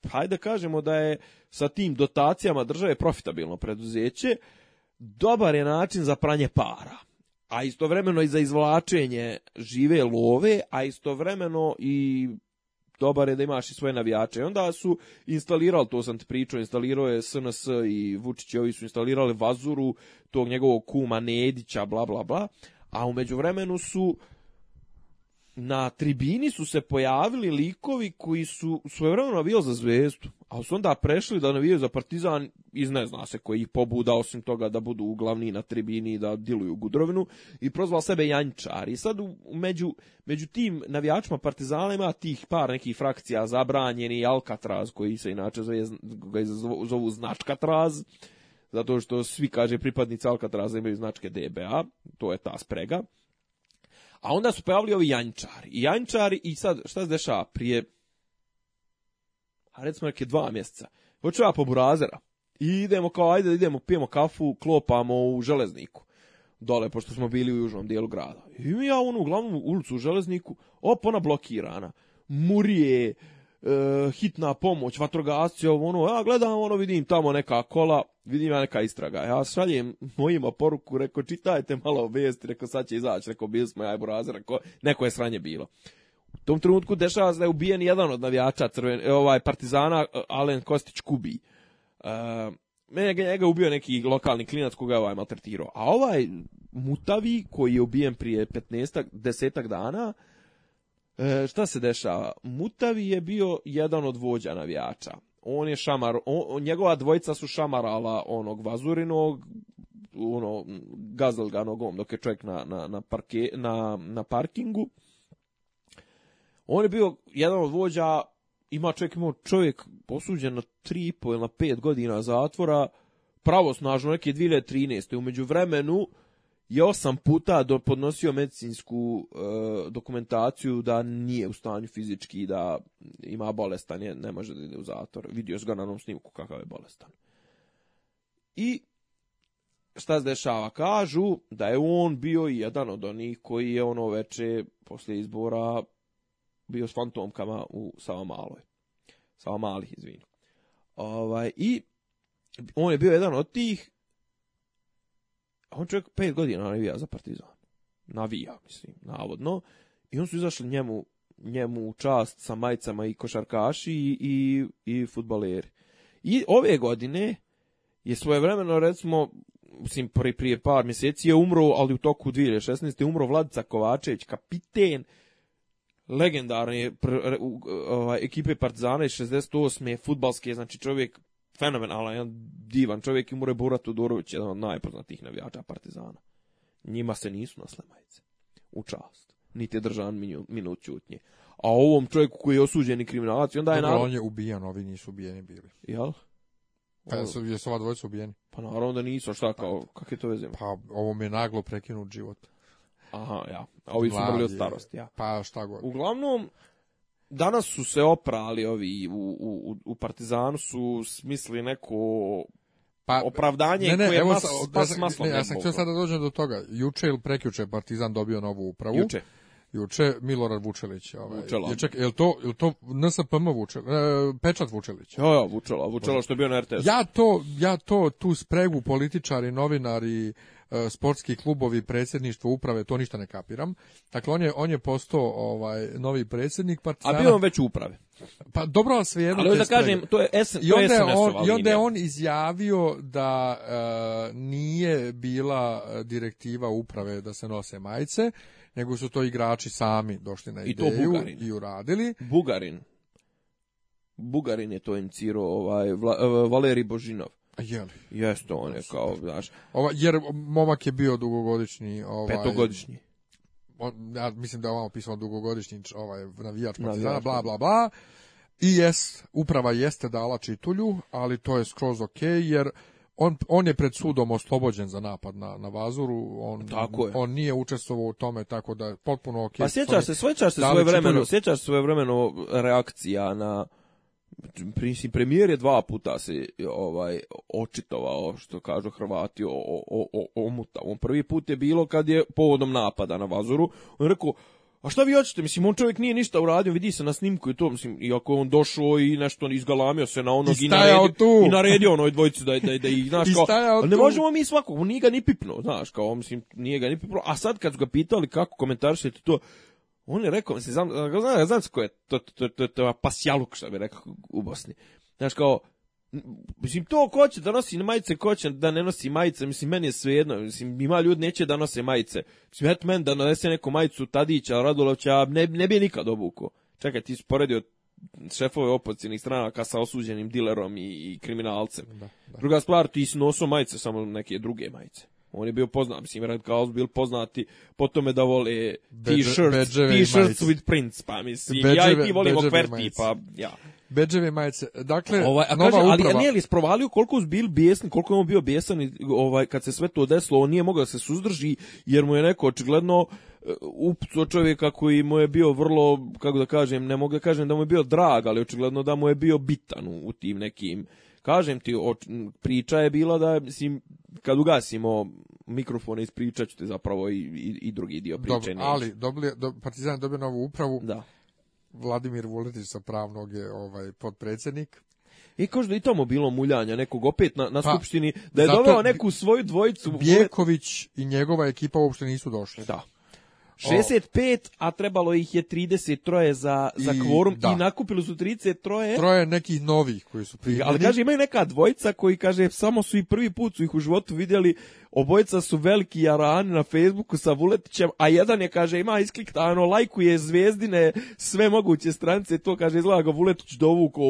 hajde kažemo da je sa tim dotacijama države profitabilno preduzeće, dobar je način za pranje para a istovremeno i za izvlačenje žive love, a istovremeno i dobar je da imaš i svoje navijače. I onda su instalirali, to sam ti pričao, instalirao je SNS i Vučić i ovi su instalirali Vazuru, tog njegovog kuma Nedića, bla, bla, bla. A u vremenu su na tribini su se pojavili likovi koji su svojevremeno navijali za zvezdu, ali su onda prešli da navijaju za partizan iz ne zna se koji ih pobuda, osim toga da budu uglavni na tribini i da diluju gudrovinu, i prozvao sebe Jančar. I sad među, među tim navijačima partizana ima tih par nekih frakcija zabranjeni, Alcatraz koji se inače zove, ga zovu Značkatraz, zato što svi, kaže, pripadnici Alcatraza imaju značke DBA, to je ta sprega. A onda su pojavili ovi janjčari. I janjčari i sad šta se dešava? Prije, a recimo neke dva mjeseca, hoću po burazera. I idemo kao, ajde idemo, pijemo kafu, klopamo u železniku. Dole, pošto smo bili u južnom dijelu grada. I ja onu glavnu ulicu u železniku, op, ona blokirana. Murije, E, hitna pomoć, vatrogasci, ovo ono, ja gledam, ono vidim tamo neka kola, vidim ja neka istraga. Ja šaljem mojima poruku, reko čitajte malo vijesti, reko sad će izaći, reko bili smo jaj neko je sranje bilo. U tom trenutku dešava se da je ubijen jedan od navijača crven, e, ovaj, partizana, e, Alen Kostić Kubi. E, mene njega ubio neki lokalni klinac koga je ovaj maltretirao. A ovaj mutavi koji je ubijen prije 15 desetak dana, E, šta se dešava? Mutavi je bio jedan od vođa navijača. On je šamar, njegova dvojica su šamarala onog Vazurinog, ono, nogom dok je čovjek na, na, na, parke, na, na parkingu. On je bio jedan od vođa, ima čovjek, imao čovjek posuđen na 3,5 ili na 5 godina zatvora, pravosnažno neke 2013. Umeđu vremenu, je osam puta do, podnosio medicinsku e, dokumentaciju da nije u stanju fizički, da ima bolestan, je, ne može da ide u zatvor. Vidio ga na onom snimku kakav je bolestan. I šta se dešava? Kažu da je on bio jedan od onih koji je ono veče poslije izbora bio s fantomkama u Savamaloj. malih izvinu. Ovaj, I on je bio jedan od tih on čovjek pet godina navija za Partizan. Navija, mislim, navodno. I on su izašli njemu, njemu u čast sa majicama i košarkaši i, i, i futbaleri. I ove godine je svojevremeno, recimo, mislim, prije, par mjeseci je umro, ali u toku 2016. umro Vladica Kovačević, kapiten legendarne ovaj, ekipe Partizana iz 68. futbalske, znači čovjek fenomenalan, jedan divan čovjek i Mure Burat Todorović, jedan od najpoznatijih navijača Partizana. Njima se nisu nasle majice. U čast. Niti je držan minut, minut čutnje. A ovom čovjeku koji je osuđeni kriminalac, onda je Dobro, on je ubijan, ovi nisu ubijeni bili. Jel? Pa su, jesu ova dvojica ubijeni? Pa naravno da nisu, šta kao, kak je to vezima? Pa ovo je naglo prekinut život. Aha, ja. A ovi su mrli od starosti, ja. Pa šta god. Uglavnom, danas su se oprali ovi u, u, u Partizanu su smisli neko pa, opravdanje ne, ne, koje evo, mas, Ne, mas, ne, ja sam htio da dođem do toga. Juče ili prekjuče Partizan dobio novu upravu. Juče. Juče Milorad Vučelić. Ovaj, Vučela. Je, ček, je to, to NSPM Vučelić? E, pečat Vučelić? Jo, jo, Vučelo, Vučelo što je bio na RTS. Ja to, ja to, tu spregu političari, novinari, E, sportski klubovi, predsjedništvo, uprave, to ništa ne kapiram. Dakle, on je, on je postao ovaj, novi predsjednik Partizana. A bio on već u uprave. Pa dobro, ali jedno. Ali da kažem, to je, I onda je on, I onda je on izjavio da e, nije bila e, direktiva uprave da se nose majice, nego su to igrači sami došli na ideju I, to i uradili. Bugarin. Bugarin je to inicirao ovaj, Valeri Božinov. Jeste, on je kao, Ova, jer momak je bio dugogodišnji... Ovaj, Petogodišnji. ja mislim da je vam pisao dugogodišnji ovaj, navijač partizana, bla, bla, bla. I jes, uprava jeste dala čitulju, ali to je skroz ok, jer on, on je pred sudom oslobođen za napad na, na Vazuru, on, on nije učestvovao u tome, tako da je potpuno ok. Pa sjećaš se, sjećaš se svoje vremeno, sjećaš svoje vremeno reakcija na premijer je dva puta se ovaj očitovao što kažu Hrvati o, o, o, o On Prvi put je bilo kad je povodom napada na Vazuru, on je rekao A šta vi hoćete? Mislim, on čovjek nije ništa uradio, vidi se na snimku i to, mislim, iako je on došao i nešto izgalamio se na onog i, naredio, i naredio onoj dvojici da, da, da ih, znaš, kao, ne možemo mi svakog, nije ga ni pipno, znaš, kao, mislim, nije ga ni pipno, a sad kad su ga pitali kako komentarišete to, on je rekao, mislim, znam, znam, znam ko je to, to, to, to, pasjaluk, što bi rekao u Bosni. Znaš, kao, Mislim, to ko će da nosi majice, ko će da ne nosi majice, mislim, meni je svejedno, mislim, ima ljudi neće da nose majice. Mislim, meni da nese neku majicu Tadića, Radulovća, ne, ne bi nikad obuko. Čekaj, ti sporedio šefove opozicijnih stranaka sa osuđenim dilerom i, kriminalcem. Da, da. Druga stvar, ti si nosio majice, samo neke druge majice. On je bio poznat, mislim, Red Kraus poznati po tome da vole t-shirts, t-shirts with prints, pa mislim, ja i ti volimo kverti, pa ja. Beđeve majice. Dakle, ovaj, a nova kaže, uprava. Ali nije li sprovalio koliko je bil bijesan, koliko je on bio bijesan ovaj, kad se sve to desilo, on nije mogao da se suzdrži, jer mu je neko očigledno e, upco čovjeka koji mu je bio vrlo, kako da kažem, ne mogu da kažem da mu je bio drag, ali očigledno da mu je bio bitan u, u tim nekim Kažem ti, priča je bila da mislim kad ugasimo mikrofone ispričat ću ćete zapravo i, i, drugi dio priče. Dobro, ali dobili, do, Partizan je dobio novu upravu. Da. Vladimir Vuletić sa pravnog je ovaj podpredsjednik. I kao da i tamo bilo muljanja nekog opet na, pa, skupštini, da je doveo neku svoju dvojicu. Bjeković i njegova ekipa uopšte nisu došli. Da. 65, a trebalo ih je 33 za, za I, kvorum i nakupili su 33. Troje nekih novih koji su primljeni. Ali kaže, imaju neka dvojica koji kaže, samo su i prvi put su ih u životu vidjeli, obojica su veliki jarani na Facebooku sa Vuletićem, a jedan je, kaže, ima iskliktano, lajkuje zvezdine sve moguće stranice, to kaže, izgleda ga Vuletić dovuko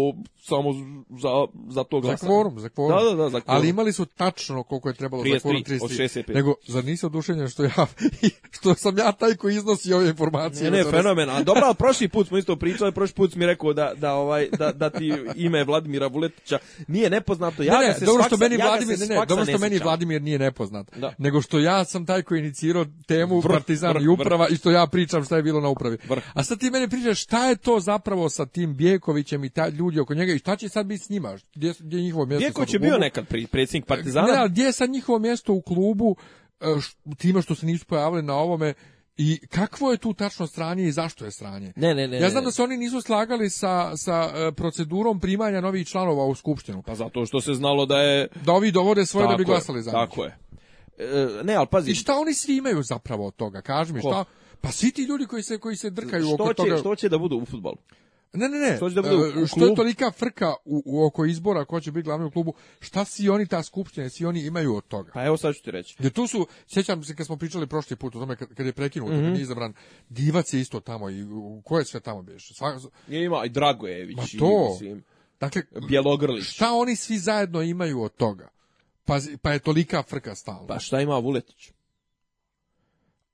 samo za, za to Za kvorum, za kvorum. Da, da, da, za kvorum. Ali imali su tačno koliko je trebalo 33, za kvorum 33. Nego, zar nisi odušenjen što ja, što sam ja taj koji iznosi ove informacije. Ne, ne, fenomen. A dobro, prošli put smo isto pričali, prošli put mi rekao da, da, ovaj, da, da ti ime Vladimira Vuletića nije nepoznato. Ja ne, ne, se dobro što meni Vladimir, ne, dobro što meni Vladimir nije nepoznat. Nego što ja sam taj koji inicirao temu vrh, Partizan i uprava i što ja pričam šta je bilo na upravi. A sad ti meni pričaš šta je to zapravo sa tim Bjekovićem i ta ljudi oko njega i šta će sad biti s njima? Gdje, gdje je njihovo mjesto? Bjeković je bio nekad predsjednik Partizana. Ne, gdje je sad njihovo mjesto u klubu? E, time što se nisu pojavili na ovome i kakvo je tu tačno stranje i zašto je stranje? Ne, ne, ne. Ja znam da se oni nisu slagali sa, sa e, procedurom primanja novih članova u skupštinu. Pa zato što se znalo da je... Da ovi dovode svoje da bi glasali za Tako je. E, ne, ali pazi... I šta oni svi imaju zapravo od toga? Kaži mi, šta... Pa svi ti ljudi koji se koji se drkaju što oko će, toga. Što će da budu u futbolu? Ne, ne, ne. Što, da e, je tolika frka u, oko izbora ko će biti glavni u klubu? Šta si oni ta skupština, si oni imaju od toga? Pa evo sad ću ti reći. Jer tu su, sjećam se kad smo pričali prošli put o tome kad, je prekinuo mm -hmm. izabran, Divac je isto tamo i ko je sve tamo biješ? ima i Dragojević. Ma to. I dakle, Bjelogrlić. Šta oni svi zajedno imaju od toga? Pa, pa je tolika frka stalno. Pa šta ima Vuletić?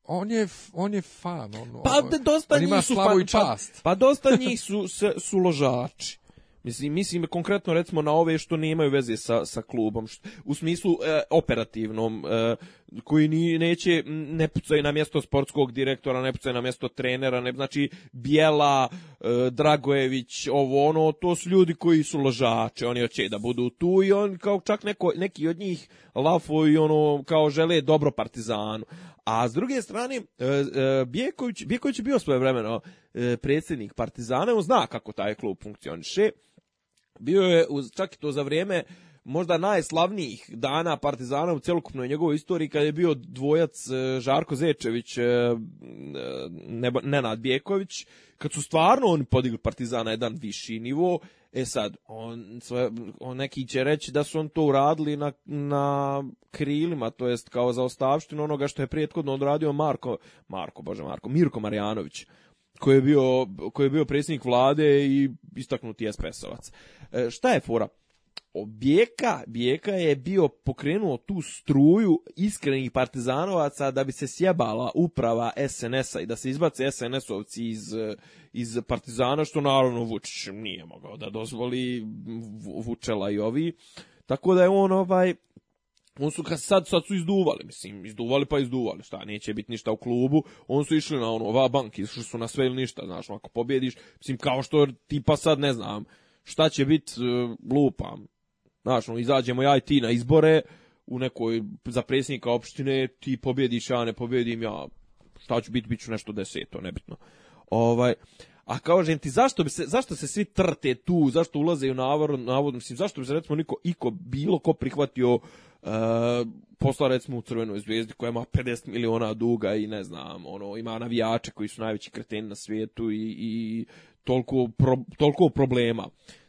on je on je fan on pa dosta njih su slavu i pa- čast. Pa, dosta njih su su ložači Mislim, mislim konkretno recimo na ove što nemaju veze sa, sa klubom, u smislu e, operativnom, e, koji ni, neće, ne pucaju na mjesto sportskog direktora, ne pucaju na mjesto trenera, ne, znači Bijela, e, Dragojević, ovo ono, to su ljudi koji su ložače, oni hoće da budu tu i on kao čak neko, neki od njih lafo i ono kao žele dobro partizanu. A s druge strane, e, e, Bjeković Bijeković je bio svoje vremeno predsjednik partizana, on zna kako taj klub funkcioniše. Bio je čak i to za vrijeme možda najslavnijih dana Partizana u celokupnoj njegovoj istoriji kad je bio dvojac e, Žarko Zečević e, e, Nenad Bjeković kad su stvarno oni podigli Partizana jedan viši nivo e sad on, sve, on neki će reći da su on to uradili na, na krilima to jest kao za ostavštinu onoga što je prethodno odradio Marko Marko bože Marko Mirko Marjanović koji je bio, koji je bio predsjednik vlade i istaknuti SPS-ovac. E, šta je fora? Bijeka, Bijeka je bio pokrenuo tu struju iskrenih partizanovaca da bi se sjebala uprava SNS-a i da se izbace SNS-ovci iz, iz partizana, što naravno Vučić nije mogao da dozvoli Vučela i ovi. Tako da je on ovaj, on su sad, su izduvali, mislim, izduvali pa izduvali, šta, neće biti ništa u klubu, on su išli na ono, ova banki, išli su na sve ili ništa, znaš, ako pobjediš, mislim, kao što tipa sad, ne znam, šta će biti, e, lupam, Znaš, ono, izađemo ja i ti na izbore u nekoj, za predsjednika opštine, ti pobjediš, ja ne pobjedim, ja šta ću biti, bit ću nešto deseto, nebitno. Ovaj, a kao žem ti, zašto, se, zašto se svi trte tu, zašto ulaze u navod, navod mislim, zašto bi se recimo niko, iko, bilo ko prihvatio uh, posla recimo u Crvenoj zvijezdi koja ima 50 miliona duga i ne znam, ono, ima navijače koji su najveći kreteni na svijetu i, i toliko, pro, toliko problema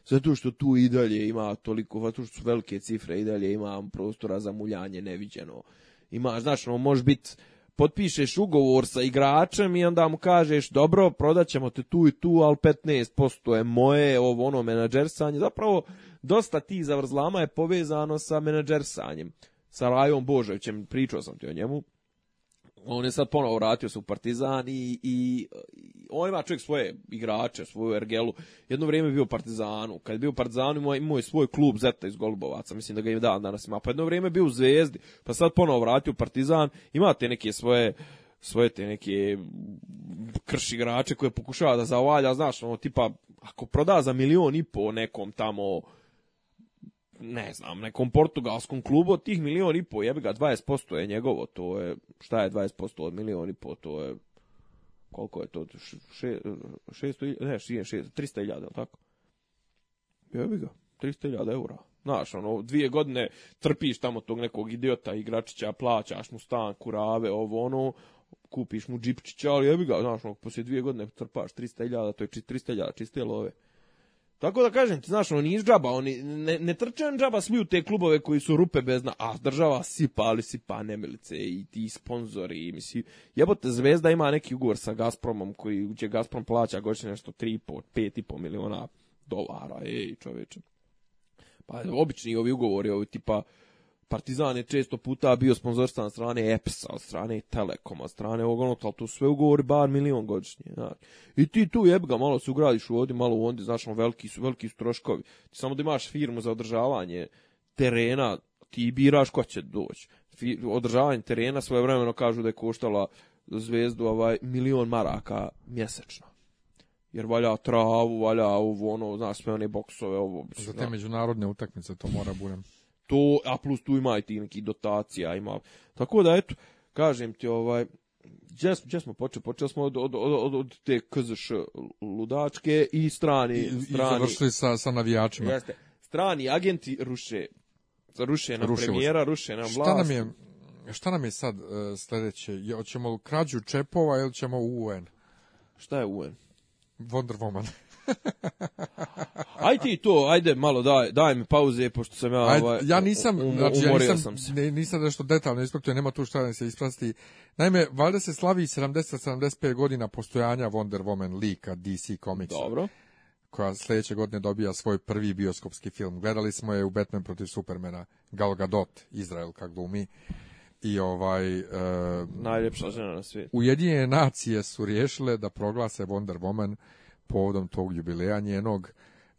zato što tu i dalje ima toliko, zato što su velike cifre i dalje ima prostora za muljanje neviđeno. Ima, znaš, no, može biti potpišeš ugovor sa igračem i onda mu kažeš dobro, prodat ćemo te tu i tu, ali 15% je moje, ovo ono menadžersanje. Zapravo, dosta ti zavrzlama je povezano sa menadžersanjem. Sa Rajom Božovićem, pričao sam ti o njemu on je sad ponovo vratio se u Partizan i, i, on ima čovjek svoje igrače, svoju ergelu. Jedno vrijeme je bio u Partizanu. Kad je bio u Partizanu imao, imao je svoj klub Zeta iz Golubovaca, mislim da ga je dan danas ima. Pa jedno vrijeme je bio u Zvezdi, pa sad ponovo vratio u Partizan. Ima te neke svoje svoje te neke krš igrače koje pokušava da zavalja, znaš, ono, tipa, ako proda za milion i po nekom tamo, ne znam, nekom portugalskom klubu od tih milion i po, jebi ga, 20% je njegovo, to je, šta je 20% od milion i po, to je, koliko je to, 600 600, ne, 300.000, tako? Jebi ga, 300.000 eura. Znaš, ono, dvije godine trpiš tamo tog nekog idiota, igračića, plaćaš mu stan, kurave, ovo, ono, kupiš mu džipčića, ali jebi ga, znaš, ono, poslije dvije godine trpaš 300.000, to je 300.000 čiste love. Tako da kažem ti, znaš, oni iz džaba, oni, ne, ne trče on džaba smiju te klubove koji su rupe bezna, a država sipa, ali sipa nemilice i ti sponzori, i misli, jebote, Zvezda ima neki ugovor sa Gazpromom koji, će Gazprom plaća godišnje nešto 3,5, 5,5 miliona dolara, ej čoveče. Pa obični ovi ugovori, ovi tipa, Partizan je često puta bio sponzorstvan od strane EPS-a, od strane Telekoma, od strane ovog onog, ali to sve ugovori bar milion godišnje. I ti tu jeb ga, malo se ugradiš u ovdje, malo u ondje, znaš, ono, veliki su, veliki su troškovi. samo da imaš firmu za održavanje terena, ti biraš ko će doći. Održavanje terena svoje vremeno kažu da je koštala zvezdu ovaj, milion maraka mjesečno jer valja travu, valja ovo, ono, znaš, sve one boksove, ovo. Za te međunarodne utakmice to mora budem to, a plus tu ima i ti neki dotacija, ima. Tako da, eto, kažem ti, ovaj, gdje, smo počeli? Počeli smo od, od, od, od te KZŠ ludačke i strani... I, strani, i završili sa, sa navijačima. Jeste. Strani agenti ruše, ruše nam premijera, ruše nam vlast. Šta nam je, šta nam je sad uh, e, sledeće? Hoćemo krađu čepova ili ćemo UN? Šta je UN? Wonder Woman. Aj to, ajde malo daj, daj mi pauze pošto sam ja ovaj, ja nisam um, znači ja nisam, sam se. Ne, nisam nešto detaljno ispratio, nema tu šta da se isprasti. Naime, valjda se slavi 70-75 godina postojanja Wonder Woman lika DC Comics Dobro. Koja sljedeće godine dobija svoj prvi bioskopski film. Gledali smo je u Batman protiv Supermana, Gal Gadot, Izrael kak glumi i ovaj uh, najljepša žena na svijetu. Ujedinjene nacije su riješile da proglase Wonder Woman povodom tog jubileja njenog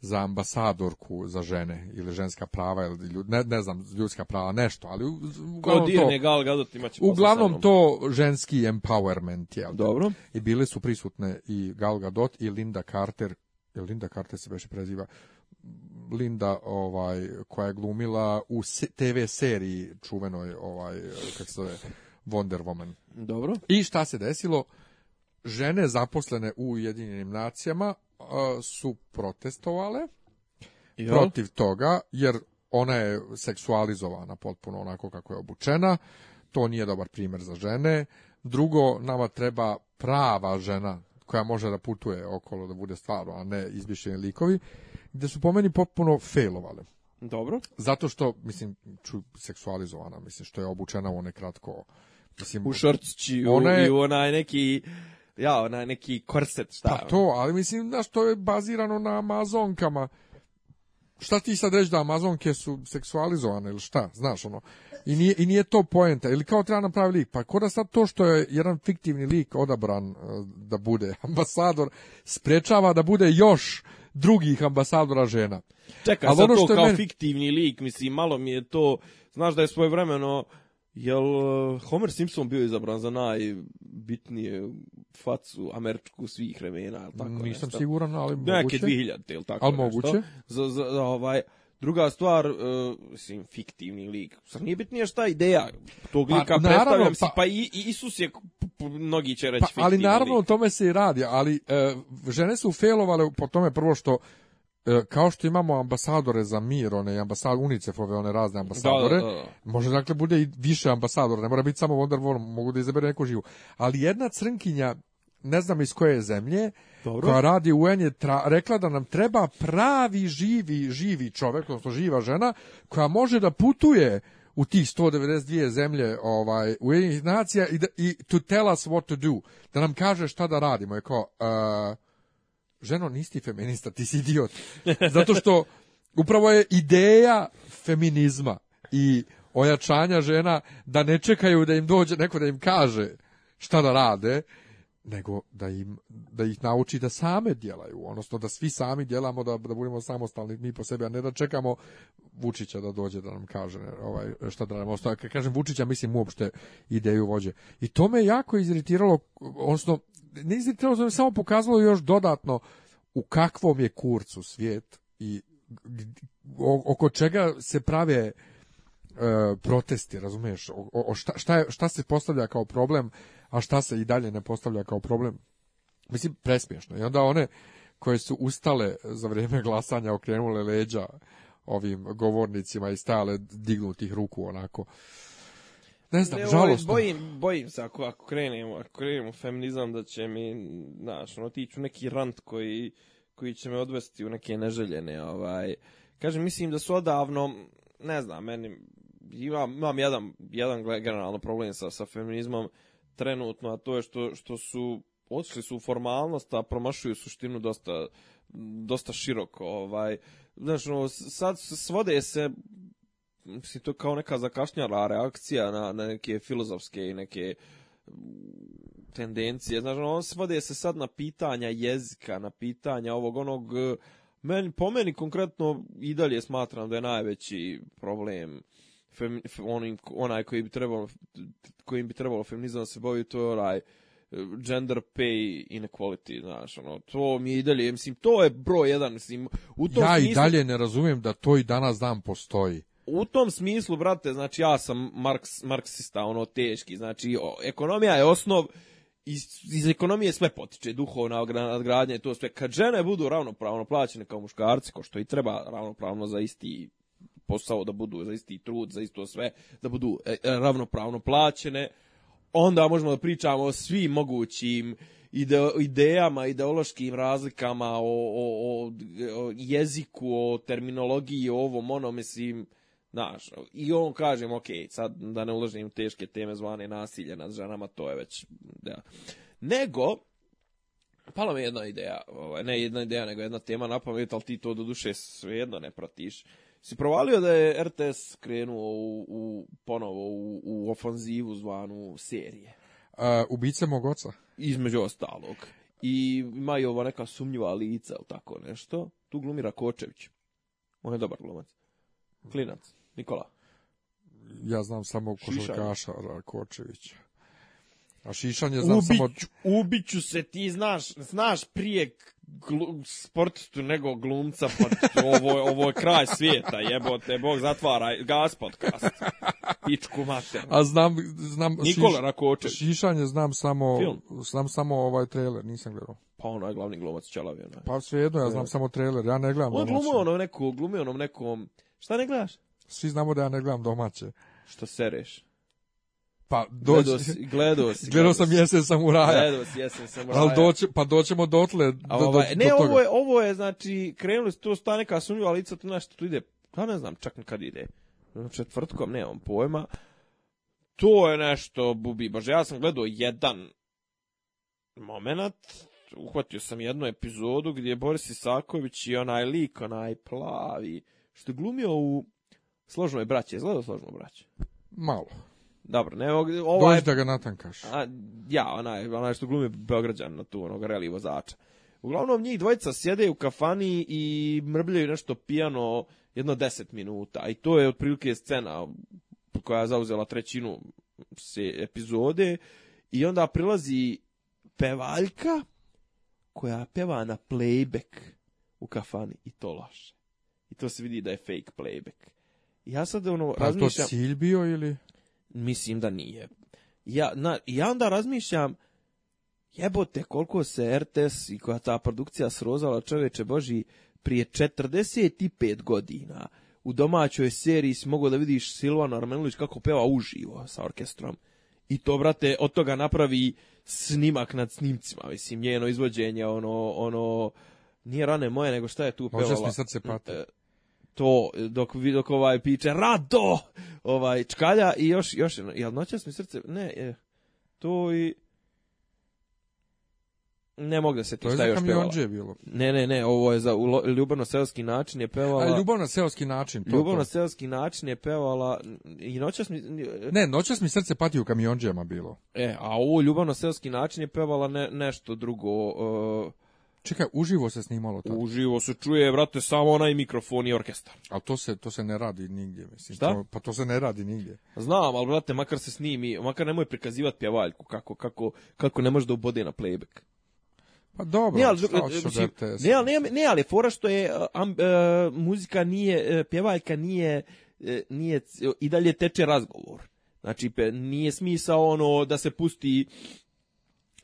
za ambasadorku za žene ili ženska prava ili ne, znam ljudska prava nešto ali u, uglavnom Gal Gadot uglavnom to ženski empowerment je dobro i bile su prisutne i Gal Gadot i Linda Carter je Linda Carter se već preziva Linda ovaj koja je glumila u TV seriji čuvenoj ovaj kako se zove Wonder Woman dobro i šta se desilo žene zaposlene u Ujedinjenim nacijama su protestovale protiv toga, jer ona je seksualizovana potpuno onako kako je obučena, to nije dobar primjer za žene. Drugo, nama treba prava žena koja može da putuje okolo, da bude stvarno, a ne izmišljeni likovi, gdje su po meni potpuno failovali. Dobro. Zato što, mislim, ču, seksualizovana, mislim, što je obučena u one kratko... Mislim, u šorcići, i u onaj neki ja, onaj neki korset, šta? Pa ono? to, ali mislim, da što je bazirano na Amazonkama. Šta ti sad reći da Amazonke su seksualizovane ili šta, znaš ono. I nije, i nije to poenta, ili kao treba napravi lik. Pa koda sad to što je jedan fiktivni lik odabran e, da bude ambasador, sprečava da bude još drugih ambasadora žena. Čekaj, sad ono to kao fiktivni lik, mislim, malo mi je to, znaš da je svoje vremeno Jel uh, Homer Simpson bio izabran za najbitnije facu američku svih vremena, al tako? Nisam siguran, ali moguće. Neke 2000, jel tako? Ali moguće. Za, za, za ovaj, Druga stvar, uh, fiktivni lik. Sad nije bitnije šta ideja tog pa, lika, pa, naravno, predstavljam si, pa, pa i, Isus je, mnogi će reći pa, Ali naravno lik. o tome se i radi, ali uh, žene su failovale po tome prvo što E, kao što imamo ambasadore za mir, one ambasadore, UNICEF-ove, one razne ambasadore, da, da, može dakle bude i više ambasadora, ne mora biti samo Wonder Woman, mogu da izabere neku živu. Ali jedna crnkinja, ne znam iz koje zemlje, koja radi u UN je tra, rekla da nam treba pravi živi, živi čovjek, odnosno živa žena, koja može da putuje u tih 192 zemlje ovaj, UN nacija i, da, i to tell us what to do, da nam kaže šta da radimo. Je kao, e, ženo nisi feminista, ti si idiot. Zato što upravo je ideja feminizma i ojačanja žena da ne čekaju da im dođe neko da im kaže šta da rade, nego da, im, da ih nauči da same djelaju, odnosno da svi sami djelamo, da, da budemo samostalni mi po sebi, a ne da čekamo Vučića da dođe da nam kaže ovaj, šta da nam ostaje. Kažem Vučića, mislim uopšte ideju vođe. I to me jako iziritiralo, odnosno nizli je samo pokazalo još dodatno u kakvom je kurcu svijet i oko čega se prave e, protesti, razumiješ, o, šta, šta, je, šta, se postavlja kao problem, a šta se i dalje ne postavlja kao problem. Mislim, presmiješno. I onda one koje su ustale za vrijeme glasanja, okrenule leđa ovim govornicima i stajale dignutih ruku onako ne znam, ne, Bojim, bojim se ako, ako krenemo, ako feminizam da će mi, znaš, ono, u neki rant koji, koji će me odvesti u neke neželjene, ovaj. Kažem, mislim da su odavno, ne znam, meni, imam, imam jedan, jedan generalno problem sa, sa feminizmom trenutno, a to je što, što su otišli su u formalnost, a promašuju suštinu dosta, dosta široko. Ovaj. Znači, sad svode se mislim, to je kao neka zakašnjala reakcija na, na neke filozofske i neke mm, tendencije. Znači, on svode se sad na pitanja jezika, na pitanja ovog onog... E, men, po meni konkretno i dalje smatram da je najveći problem onim, onaj koji bi trebalo, kojim bi trebalo feminizam se bavi, to je onaj e, gender pay inequality, znaš, ono, to mi je i dalje, mislim, to je broj jedan, mislim, u tom Ja i dalje ne razumijem da to i danas dan postoji u tom smislu, brate, znači ja sam marks, marksista, ono teški, znači ekonomija je osnov, iz, iz ekonomije sve potiče, duhovna nadgradnja i to sve. Kad žene budu ravnopravno plaćene kao muškarci, ko što i treba ravnopravno za isti posao da budu, za isti trud, za isto sve, da budu e, e, ravnopravno plaćene, onda možemo da pričamo o svim mogućim idejama, ideološkim razlikama, o, o, o, o jeziku, o terminologiji, o ovom, ono, mislim, Znaš, i on kažem, ok, sad da ne uložim teške teme zvane nasilje nad ženama, to je već, da. Nego, pala mi jedna ideja, ovaj, ne jedna ideja, nego jedna tema na ali ti to do duše svejedno ne pratiš. Si provalio da je RTS krenuo u, u ponovo u, u ofanzivu zvanu serije. Uh, e, ubica mog oca. Između ostalog. I ima i ova neka sumnjiva lica ili tako nešto. Tu glumira Kočević. On je dobar glumac. Klinac. Nikola? Ja znam samo košarkaša Kočevića. A Šišan je znam samo... Ubiću se, ti znaš, znaš prije glu, sportistu nego glumca, pa ovo, ovo je kraj svijeta, jebote, Bog zatvara, gas podcast. Pičku mater. A znam, znam... Nikola šiš, Šišan je znam samo, Film. znam samo ovaj trailer, nisam gledao. Pa ono je glavni glumac Čelavi, Pa ono Pa svejedno, ja znam samo trailer, ja ne gledam. On glumio onom nekom, glumio onom nekom, šta ne gledaš? svi znamo da ja ne gledam domaće. Što sereš? Pa doći... Gledao gledao sam Jesen samuraja. Gledao si Jesen samuraja. Ali doći, pa doćemo dotle, do, ovaj- ne, Ovo je, ovo je, znači, krenuli su tu sta neka sumnjiva lica, tu nešto tu ide, ja ne znam čak kad ide, znači, četvrtkom, nemam pojma. To je nešto, bubi, bože, ja sam gledao jedan moment, uhvatio sam jednu epizodu gdje je Boris Isaković i onaj lik, onaj plavi, što je glumio u Složno je braće, izgleda složno braće. Malo. Dobro, ne ovaj... Dođi da ga natankaš. A, ja, onaj, onaj što glumi Beograđan na tu, onoga reli vozača. Uglavnom, njih dvojica sjede u kafani i mrbljaju nešto pijano jedno deset minuta. I to je otprilike scena koja je zauzela trećinu se epizode. I onda prilazi pevaljka koja peva na playback u kafani i to laže. I to se vidi da je fake playback. Ja sad ono pa razmišljam... to cilj bio ili? Mislim da nije. Ja, ja onda razmišljam, jebote koliko se RTS i koja ta produkcija srozala čoveče Boži prije 45 godina. U domaćoj seriji si mogao da vidiš Silvano Armenulić kako peva uživo sa orkestrom. I to, brate, od toga napravi snimak nad snimcima, mislim, njeno izvođenje, ono, ono, nije rane moje, nego šta je tu pevala. Možeš mi srce pate to dok dok ovaj piče rado ovaj čkalja i još još jel noćas mi srce ne je, to i ne mogu da se ti šta još pevao je bilo. Ne, ne, ne, ovo je za ljubavno-seoski način je pevala... A, ljubavno-seoski način. To, ljubavno-seoski način je pevala... I noćas mi... Ne, noćas mi srce pati u kamionđijama bilo. E, a ovo ljubavno-seoski način je pevala ne, nešto drugo... Uh, Čekaj, uživo se snimalo tako? Uživo se čuje, vrate, samo onaj mikrofon i orkestar. Ali to se, to se ne radi nigdje, mislim. Šta? pa to se ne radi nigdje. Znam, ali vrate, makar se snimi, makar nemoj prikazivati pjevaljku, kako, kako, kako ne može da ubode na playback. Pa dobro, ne, ali, e, mislim, ne, ne, ali fora što je e, muzika nije, e, pjevaljka nije, nije, i dalje teče razgovor. Znači, nije smisao ono da se pusti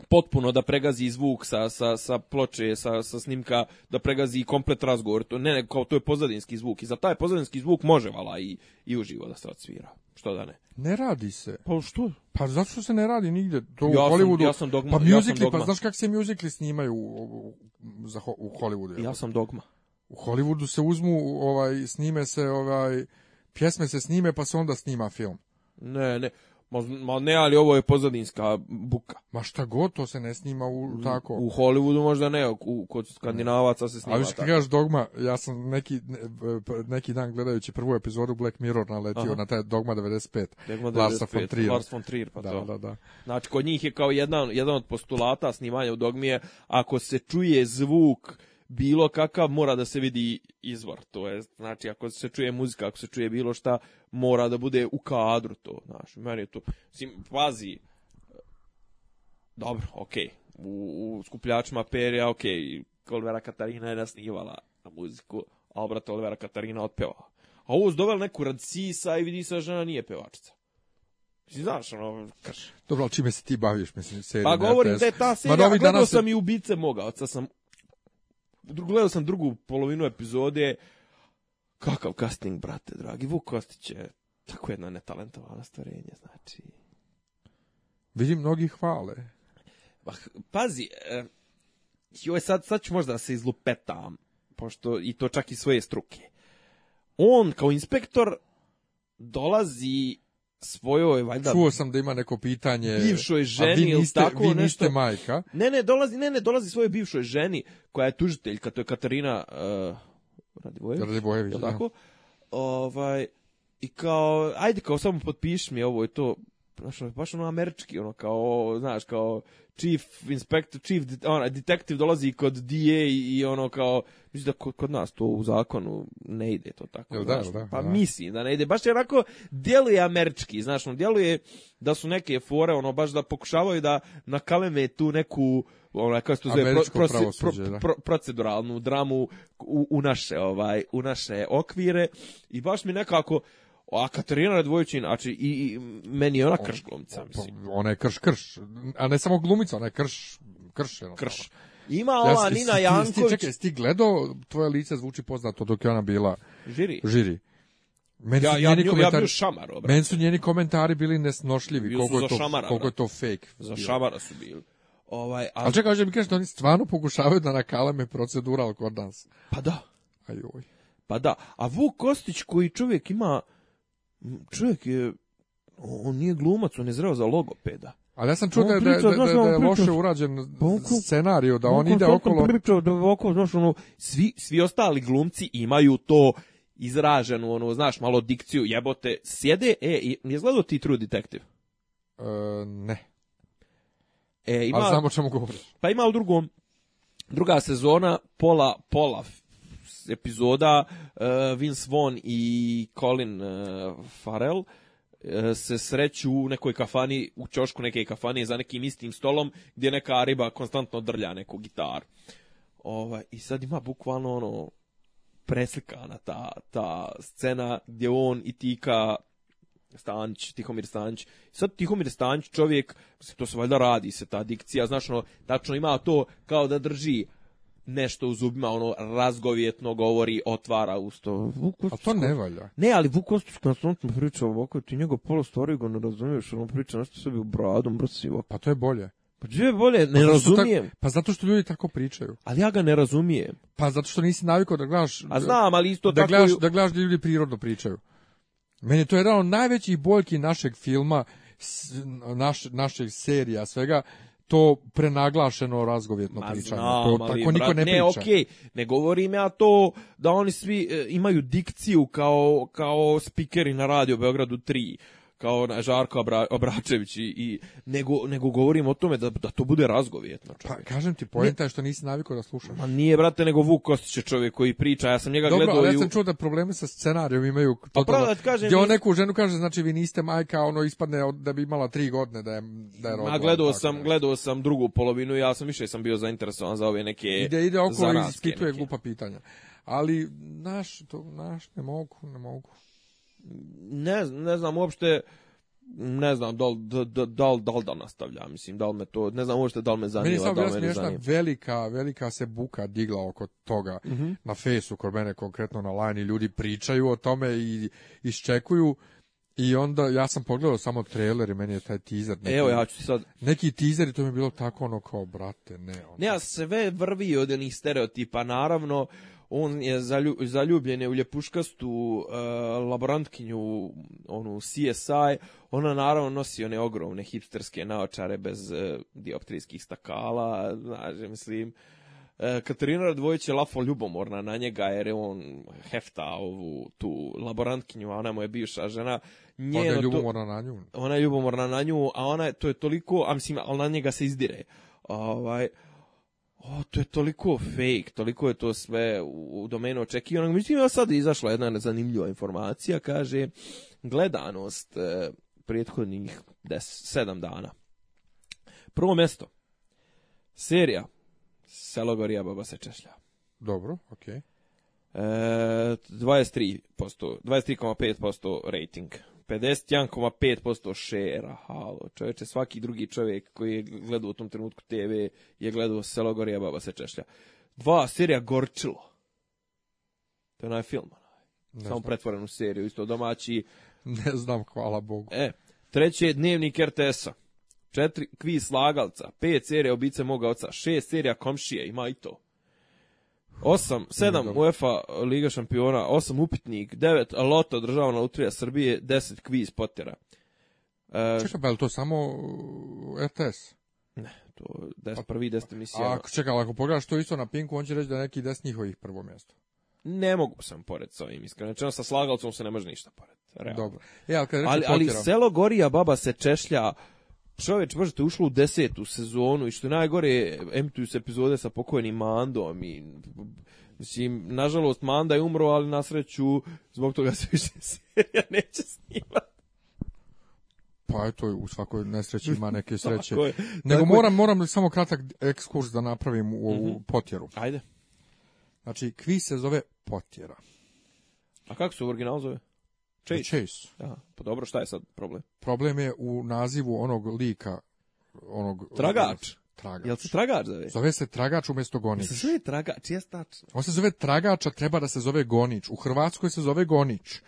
potpuno da pregazi zvuk sa, sa, sa ploče, sa, sa snimka, da pregazi komplet razgovor. To, ne, ne, kao to je pozadinski zvuk. I za taj pozadinski zvuk može vala i, i uživo da se odsvira. Što da ne? Ne radi se. Pa što? Pa zašto se ne radi nigde? To ja u Hollywoodu. Sam, ja dogma. Pa pa znaš kak se mjuzikli snimaju u, u, za, u Hollywoodu? Ja sam dogma. U Hollywoodu se uzmu, ovaj, snime se, ovaj, pjesme se snime, pa se onda snima film. Ne, ne. Ma, ma ne, ali ovo je pozadinska buka. Ma šta god, to se ne snima u, tako. U Hollywoodu možda ne, u, kod skandinavaca se snima. A viš ti kažeš dogma, ja sam neki, neki dan gledajući prvu epizodu Black Mirror naletio Aha. na taj dogma 95. Dogma 95, Lars von Trier, pa da, to. Da, da. Znači, kod njih je kao jedan, jedan od postulata snimanja u dogmije, je, ako se čuje zvuk bilo kakav mora da se vidi izvor. To je, znači, ako se čuje muzika, ako se čuje bilo šta, mora da bude u kadru to, znaš. Meni je to, mislim, pazi, dobro, okej, u, u skupljačima perja, okej, okay. Katarina je nasnivala na muziku, a obrat Olivera Katarina otpeva. A ovo su doveli neku radcisa i vidi sa žena nije pevačica. Mislim, znaš, ono, kaš. Dobro, ali čime se ti baviš, mislim, Pa govorim da je ta serija, gledao sam i ubice moga, oca sam gledao sam drugu polovinu epizode, kakav casting, brate, dragi, Vuk Kostić je tako jedno netalentovana stvarenja, znači... Vidim, mnogi hvale. Bah, pa, pazi, e, joj, sad, sad ću možda da se izlupetam, pošto i to čak i svoje struke. On, kao inspektor, dolazi svojoj valjda Čuo sam da ima neko pitanje bivšoj ženi ili tako vi niste nešto. majka. Ne, ne, dolazi, ne, ne, dolazi svojoj bivšoj ženi koja je tužiteljka, to je Katarina uh, Radivojević. Radivojević, tako? Ovaj i kao ajde kao samo potpiši mi ovo je to Znaš, ono, baš ono američki, ono, kao, znaš, kao, chief inspector, chief on, detective dolazi kod DA i ono kao, mislim da kod, kod nas to u zakonu ne ide to tako. Jel, pa da. mislim da ne ide. Baš je onako, djeluje američki, znaš, on djeluje da su neke fore, ono, baš da pokušavaju da nakaleme tu neku onaj se to zove pro, proceduralnu dramu u, u naše ovaj u naše okvire i baš mi nekako a Katarina Radvojićin, znači, i, i meni je ona krš glumica, mislim. Ona je krš krš, a ne samo glumica, ona je krš, krš. Ono krš. Ima ova ja, Nina Janković. Čekaj, si ti gledao, tvoje lice zvuči poznato dok je ona bila žiri. žiri. Meni ja, ja, ja bio šamar, obrat. Meni su njeni komentari bili nesnošljivi, bili koliko, je to, šamara, koliko je to fake. Za bio. šamara su bili. Ovaj, ali... ali čekaj, mi kažeš da oni stvarno pokušavaju da nakaleme procedural kod nas. Pa da. Ajoj. Pa da. A Vuk Kostić koji čovjek ima čovjek je, on nije glumac, on je zreo za logopeda. Ali ja sam čuo da, da, da, da, je loše urađen scenariju, da on ide okolo... da oko, ono, svi, svi ostali glumci imaju to izraženu, ono, znaš, malo dikciju, jebote, sjede, e, je gledao ti True Detective? E, ne. E, ima, Ali čemu Pa ima u drugom, druga sezona, pola, Polav epizoda uh, Vince Vaughn i Colin uh, Farrell uh, se sreću u nekoj kafani, u čošku neke kafane za nekim istim stolom gdje neka riba konstantno drlja neku gitaru. Ovaj, I sad ima bukvalno ono preslikana ta, ta scena gdje on i Tika Stanč, Tihomir Stanč. Sad Tihomir Stanč, čovjek, to se valjda radi se ta dikcija, znaš, ono, tačno ima to kao da drži nešto u zubima, ono razgovjetno govori, otvara usto. A to ne valja. Ne, ali Vuk na konstantno priča ovako, ti njega polo stvari ga ne razumiješ, ono priča nešto sebi u bradom, brsivo. Pa to je bolje. Pa je bolje, ne pa razumijem. pa zato što ljudi tako pričaju. Ali ja ga ne razumijem. Pa zato što nisi navikao da gledaš... A znam, ali isto da tako... Gledaš, Da gledaš da ljudi prirodno pričaju. Meni je to jedan od najvećih boljki našeg filma, naš, našeg serija, svega, to prenaglašeno razgovjetno Ma pričanje. Znam, to, ali, tako niko ne priča. Ne, okay, ne govorim ja to da oni svi e, imaju dikciju kao, kao spikeri na radio Beogradu 3 kao Žarko Abra, i, i nego, nego govorim o tome da, da to bude razgovijetno. Čovjek. Pa kažem ti poenta je što nisi navikao da slušaš. Ma nije brate nego Vuk Kostić čovjek koji priča, ja sam njega Dobro, gledao. Dobro, ja sam čuo da probleme sa scenarijom imaju. pa neku ženu kaže znači vi niste majka, ono ispadne od, da bi imala tri godine da je da Ma gledao sam, gledao sam drugu polovinu, ja sam više sam bio zainteresovan za ove neke Ide ide okolo i ispituje glupa pitanja. Ali naš to naš ne mogu, ne mogu ne, ne znam uopšte ne znam dal' li da, nastavlja, mislim, da me to, ne znam uopšte da li me zanima, Meni da me Velika, velika se buka digla oko toga mhm. na fesu, kod mene konkretno na lajni, ljudi pričaju o tome i iščekuju i onda ja sam pogledao samo trailer i meni je taj teaser neki, Evo ja ću sad neki teaser i to mi je bilo tako ono kao brate ne. Ono. Ne, ja sve vrvi od onih stereotipa naravno on je zaljubljen je u ljepuškastu uh, laborantkinju onu CSI, ona naravno nosi one ogromne hipsterske naočare bez uh, dioptrijskih stakala, znaš, mislim, e, Katarina Radvojić je lafo ljubomorna na njega jer je on hefta ovu tu laborantkinju, a ona mu je bivša žena. ona je ljubomorna na nju. Ona je ljubomorna na nju, a ona je, to je toliko, a mislim, ali na njega se izdire. Ovaj, o, to je toliko fake, toliko je to sve u, u domenu očekivanog. Međutim, ja sad izašla jedna zanimljiva informacija, kaže, gledanost e, prethodnih des, sedam dana. Prvo mjesto, serija, Selogorija baba se češlja. Dobro, okej. Okay. E, 23%, 23,5% rating 51,5% šera, halo, čovječe, svaki drugi čovjek koji je gledao u tom trenutku TV je gledao Selo Gorija, Baba se češlja. Dva, serija Gorčilo. To je onaj Samo pretvorenu seriju, isto domaći. Ne znam, hvala Bogu. E, treće je Dnevnik RTS-a. Četiri, kviz slagalca, pet serija obice moga oca, šest serija komšije, ima i to. 8, 7 UEFA Liga šampiona, 8 upitnik, 9 Loto državna lutrija Srbije, 10 kviz potjera. E, Čekaj, pa je li to samo uh, RTS? Ne, to je des, prvi deset emisija. Ako, čekaj, ako pogledaš to isto na Pinku, on će reći da je neki des njihovih prvo mjesto. Ne mogu sam pored sa ovim, iskreno. Znači, ono, sa slagalcom se ne može ništa pored. Dobro. E, ali, ali, ali selo Gorija Baba se češlja čoveč, možete ušlo u desetu sezonu i što najgore, emituju se epizode sa pokojnim Mandom i Mislim, nažalost, Manda je umro, ali na sreću, zbog toga se više serija neće snimati. Pa eto, u svakoj nesreći ima neke sreće. Tako Nego moram, li samo kratak ekskurs da napravim u ovu mhm. potjeru. Ajde. Znači, kvi se zove potjera. A kako se u originalu zove? Chase. Pa Chase. Pa dobro, šta je sad problem? Problem je u nazivu onog lika, onog... Tragač. Tragač. Jel se tragač zove? Zove se tragač umjesto gonič. Jel se zove tragač, tačno. On se zove tragač, a treba da se zove gonič. U Hrvatskoj se zove gonič.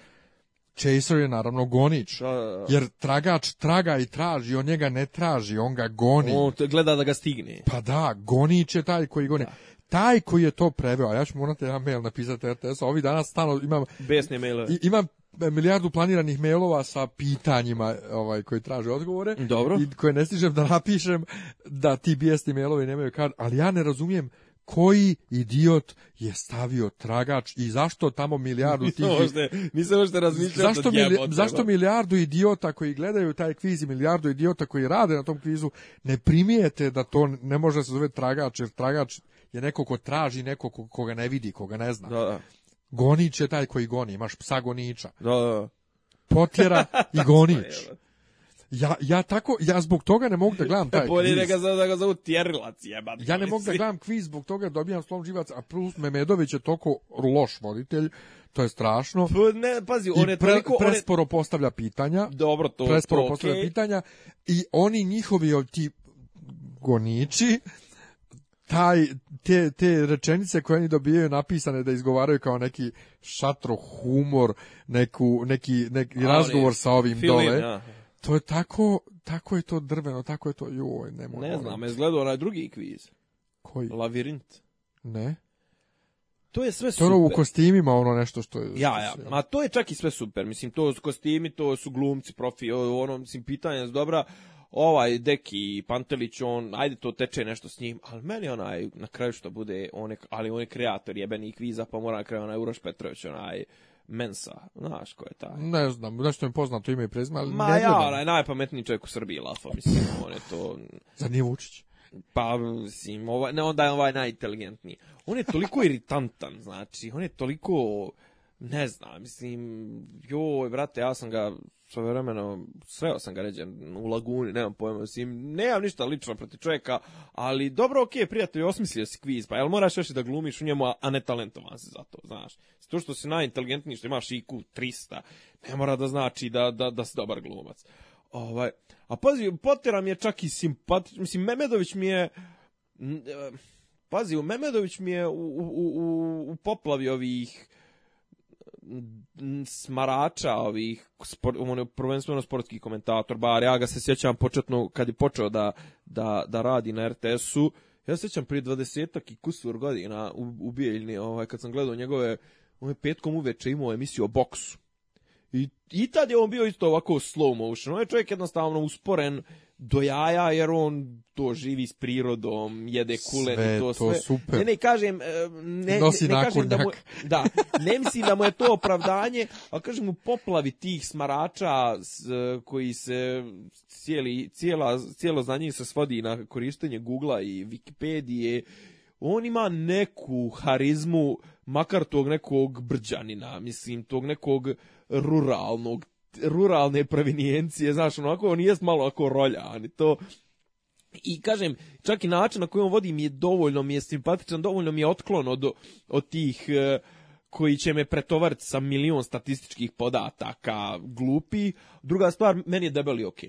Chaser je naravno gonič, jer tragač traga i traži, on njega ne traži, on ga goni. On gleda da ga stigne. Pa da, gonić je taj koji goni taj koji je to preveo, a ja ću morati jedan mail napisati RTS, ovi danas stalno imam... Besne mailove. Imam E, milijardu planiranih mailova sa pitanjima ovaj koji traže odgovore Dobro. i koje ne stižem da napišem da ti bijesti mailovi nemaju kad, ali ja ne razumijem koji idiot je stavio tragač i zašto tamo milijardu tih... Nisam možda razmišljati zašto, mili, zašto milijardu idiota koji gledaju taj kviz i milijardu idiota koji rade na tom kvizu ne primijete da to ne može se zove tragač, jer tragač je neko ko traži, neko ko, koga ne vidi, koga ne zna. Da, da. Gonić je taj koji goni, imaš psa goniča. Da, Potjera i gonić. Ja, ja tako, ja zbog toga ne mogu da gledam taj kviz. da ga zovu Ja ne mogu da gledam kviz, zbog toga dobijam slom živaca, a plus Memedović je toliko loš voditelj, to je strašno. P, pa ne, pazi, on je toliko... presporo postavlja pitanja. Dobro, to Presporo to, postavlja pitanja i oni njihovi ti goniči taj, te, te rečenice koje oni dobijaju napisane da izgovaraju kao neki šatro humor, neku, neki, neki razgovor sa ovim film, dole. To je tako, tako je to drveno, tako je to, joj, nemoj. Ne znam, je zgledao onaj drugi kviz. Koji? Lavirint. Ne. To je sve to ono super. To u kostimima ono nešto što je... Ja, ja, ma to je čak i sve super, mislim, to su kostimi, to su glumci, profi, ono, mislim, pitanja dobra, ovaj Deki i Pantelić, on, ajde to teče nešto s njim, ali meni onaj, na kraju što bude, on ali on je kreator jebeni kviza, pa mora na kraju onaj Uroš Petrović, onaj, Mensa, znaš ko je taj? Ne znam, nešto mi poznato ime i prezime, ali Ma ja, onaj najpametniji čovjek u Srbiji, Lafa, mislim, on je to... Zad nije Vučić? Pa, mislim, ovaj, ne, onda je ovaj najinteligentniji. On je toliko iritantan, znači, on je toliko, ne znam, mislim, joj, vrate, ja sam ga sve vremeno, sveo sam ga ređem u laguni, nemam pojma, mislim, nemam ništa lično proti čovjeka, ali dobro, okej, okay, prijatelj, osmislio si kviz, pa jel moraš još i da glumiš u njemu, a ne talentovan si za to, znaš. To što si najinteligentniji, što imaš IQ 300, ne mora da znači da, da, da si dobar glumac. Ovaj, a pazi, Potera mi je čak i simpatičan, mislim, Memedović mi je... E, pazi, Memedović mi je u, u, u, u poplavi ovih smarača ovih spor, ono, prvenstveno sportski komentator bar ja ga se sjećam početno kad je počeo da, da, da radi na RTS-u ja sjećam prije dvadesetak i kusur godina u, u Bijeljni ovaj, kad sam gledao njegove on je petkom uveče imao emisiju o boksu i, I tad je on bio isto ovako slow motion. On je čovjek jednostavno usporen do jaja, jer on to živi s prirodom, jede kule i to sve. super. Ne, ne, kažem, e, ne, Nosi ne, ne kažem da mu, da, ne mislim da mu je to opravdanje, ali kažem mu poplavi tih smarača e, koji se cijeli, cijela, cijelo znanje se svodi na korištenje Googlea i Wikipedije. On ima neku harizmu, makar tog nekog brđanina, mislim, tog nekog ruralnog, ruralne provinijencije, znaš, onako, on jest malo ako roljan i to... I kažem, čak i način na koji on vodi mi je dovoljno, mi je simpatičan, dovoljno mi je otklon od, od tih e, koji će me pretovariti sa milion statističkih podataka glupi. Druga stvar, meni je debeli ok.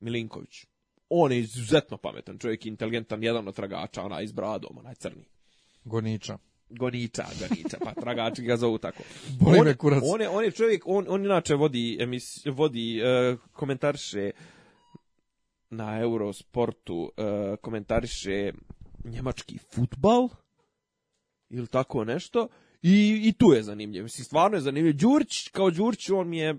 Milinković. On je izuzetno pametan čovjek, inteligentan, jedan od tragača, onaj s bradom, onaj crni. Gorniča. Gonita, Gonita, pa tragači ga zovu tako. Boj on, me kurac. On je, on je čovjek, on, on inače vodi, emis, vodi uh, komentarše na Eurosportu, e, komentariše njemački futbal ili tako nešto. I, I tu je zanimljiv. Mislim, stvarno je zanimljiv. Đurć, kao Đurć, on mi je,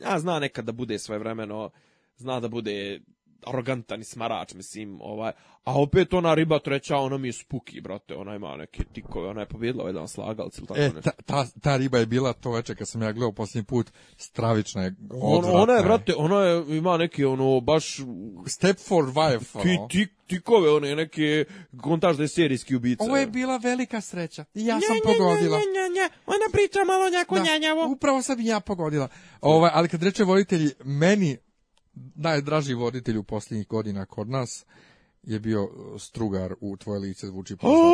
ja zna nekad da bude svoje vremeno, zna da bude arogantan i smarač, mislim, ovaj, a opet ona riba treća, ona mi je spuki, brate, ona ima neke tikove, ona je pobjedila ovaj dan slagalci ili tako e, nešto. Ta, ta, ta, riba je bila to večer kad sam ja gledao posljednji put, stravična je, ono, ona, je, brate, ona je, ima neki, ono, baš... Step for wife, ti, ono. tikove, one neke je serijski ubice. Ovo je bila velika sreća. I ja nja, sam nja, pogodila. Nja, ona priča malo njako da, njanjavo. Upravo sam i ja pogodila. Ovaj, ali kad reče volitelji, meni najdraži voditelj u posljednjih godina kod nas je bio e, strugar u tvoje lice zvuči poznato.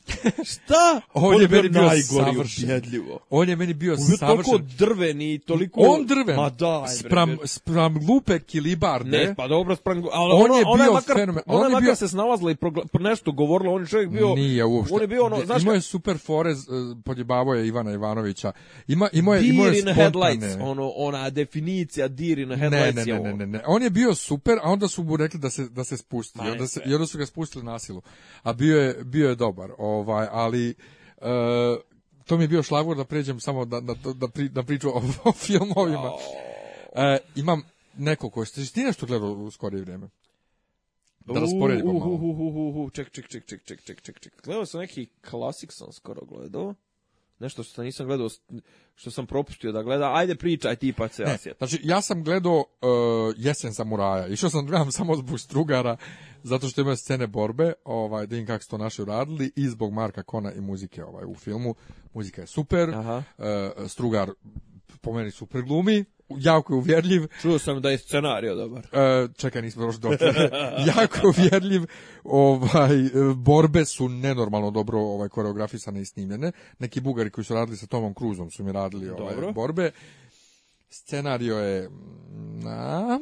Šta? On je meni bio najgori upjedljivo. On je meni bio savršen. toliko drveni i toliko... On drven. Ma da, spram, spram glupe kilibarde. Ne, pa dobro, spram... Ali on on je bio je makar, fenomen. On, je makar se snalazila i progla... nešto govorila. On je čovjek bio... Nije uopšte. On je bio ono, znaš... Imao je super forez, e, podjebavo je Ivana Ivanovića. Ima, imao je, imao je spontane... headlights, ono, ona definicija deer in headlights ne, ne, ne, ono. ne, ne, On je bio super, a onda su mu rekli da se, da se spusti. I onda, se, I onda su ga spustili na silu. A bio je, bio je dobar. O, ovaj, ali e, to mi je bio šlagor da pređem samo da, da, da, pri, da priču o, o filmovima. E, imam neko koje ste ti nešto gledao u skorije vrijeme? Da rasporedimo malo. uh, ček, ček, ček, ček, ček, ček, ček. Gledao sam neki klasik sam skoro gledao nešto što nisam gledao, što sam propustio da gleda, ajde pričaj ti pa se ja znači, ja sam gledao uh, Jesen samuraja, išao sam gledam samo zbog strugara, zato što ima scene borbe, ovaj, da im kako su to naši uradili, i zbog Marka Kona i muzike ovaj, u filmu. Muzika je super, uh, strugar po meni super glumi, jako je uvjerljiv. Čuo sam da je scenario dobar. E, čekaj, nismo došli do jako uvjerljiv. Ovaj, borbe su nenormalno dobro ovaj, koreografisane i snimljene. Neki bugari koji su radili sa Tomom Kruzom su mi radili ovaj, borbe. Scenario je... Na,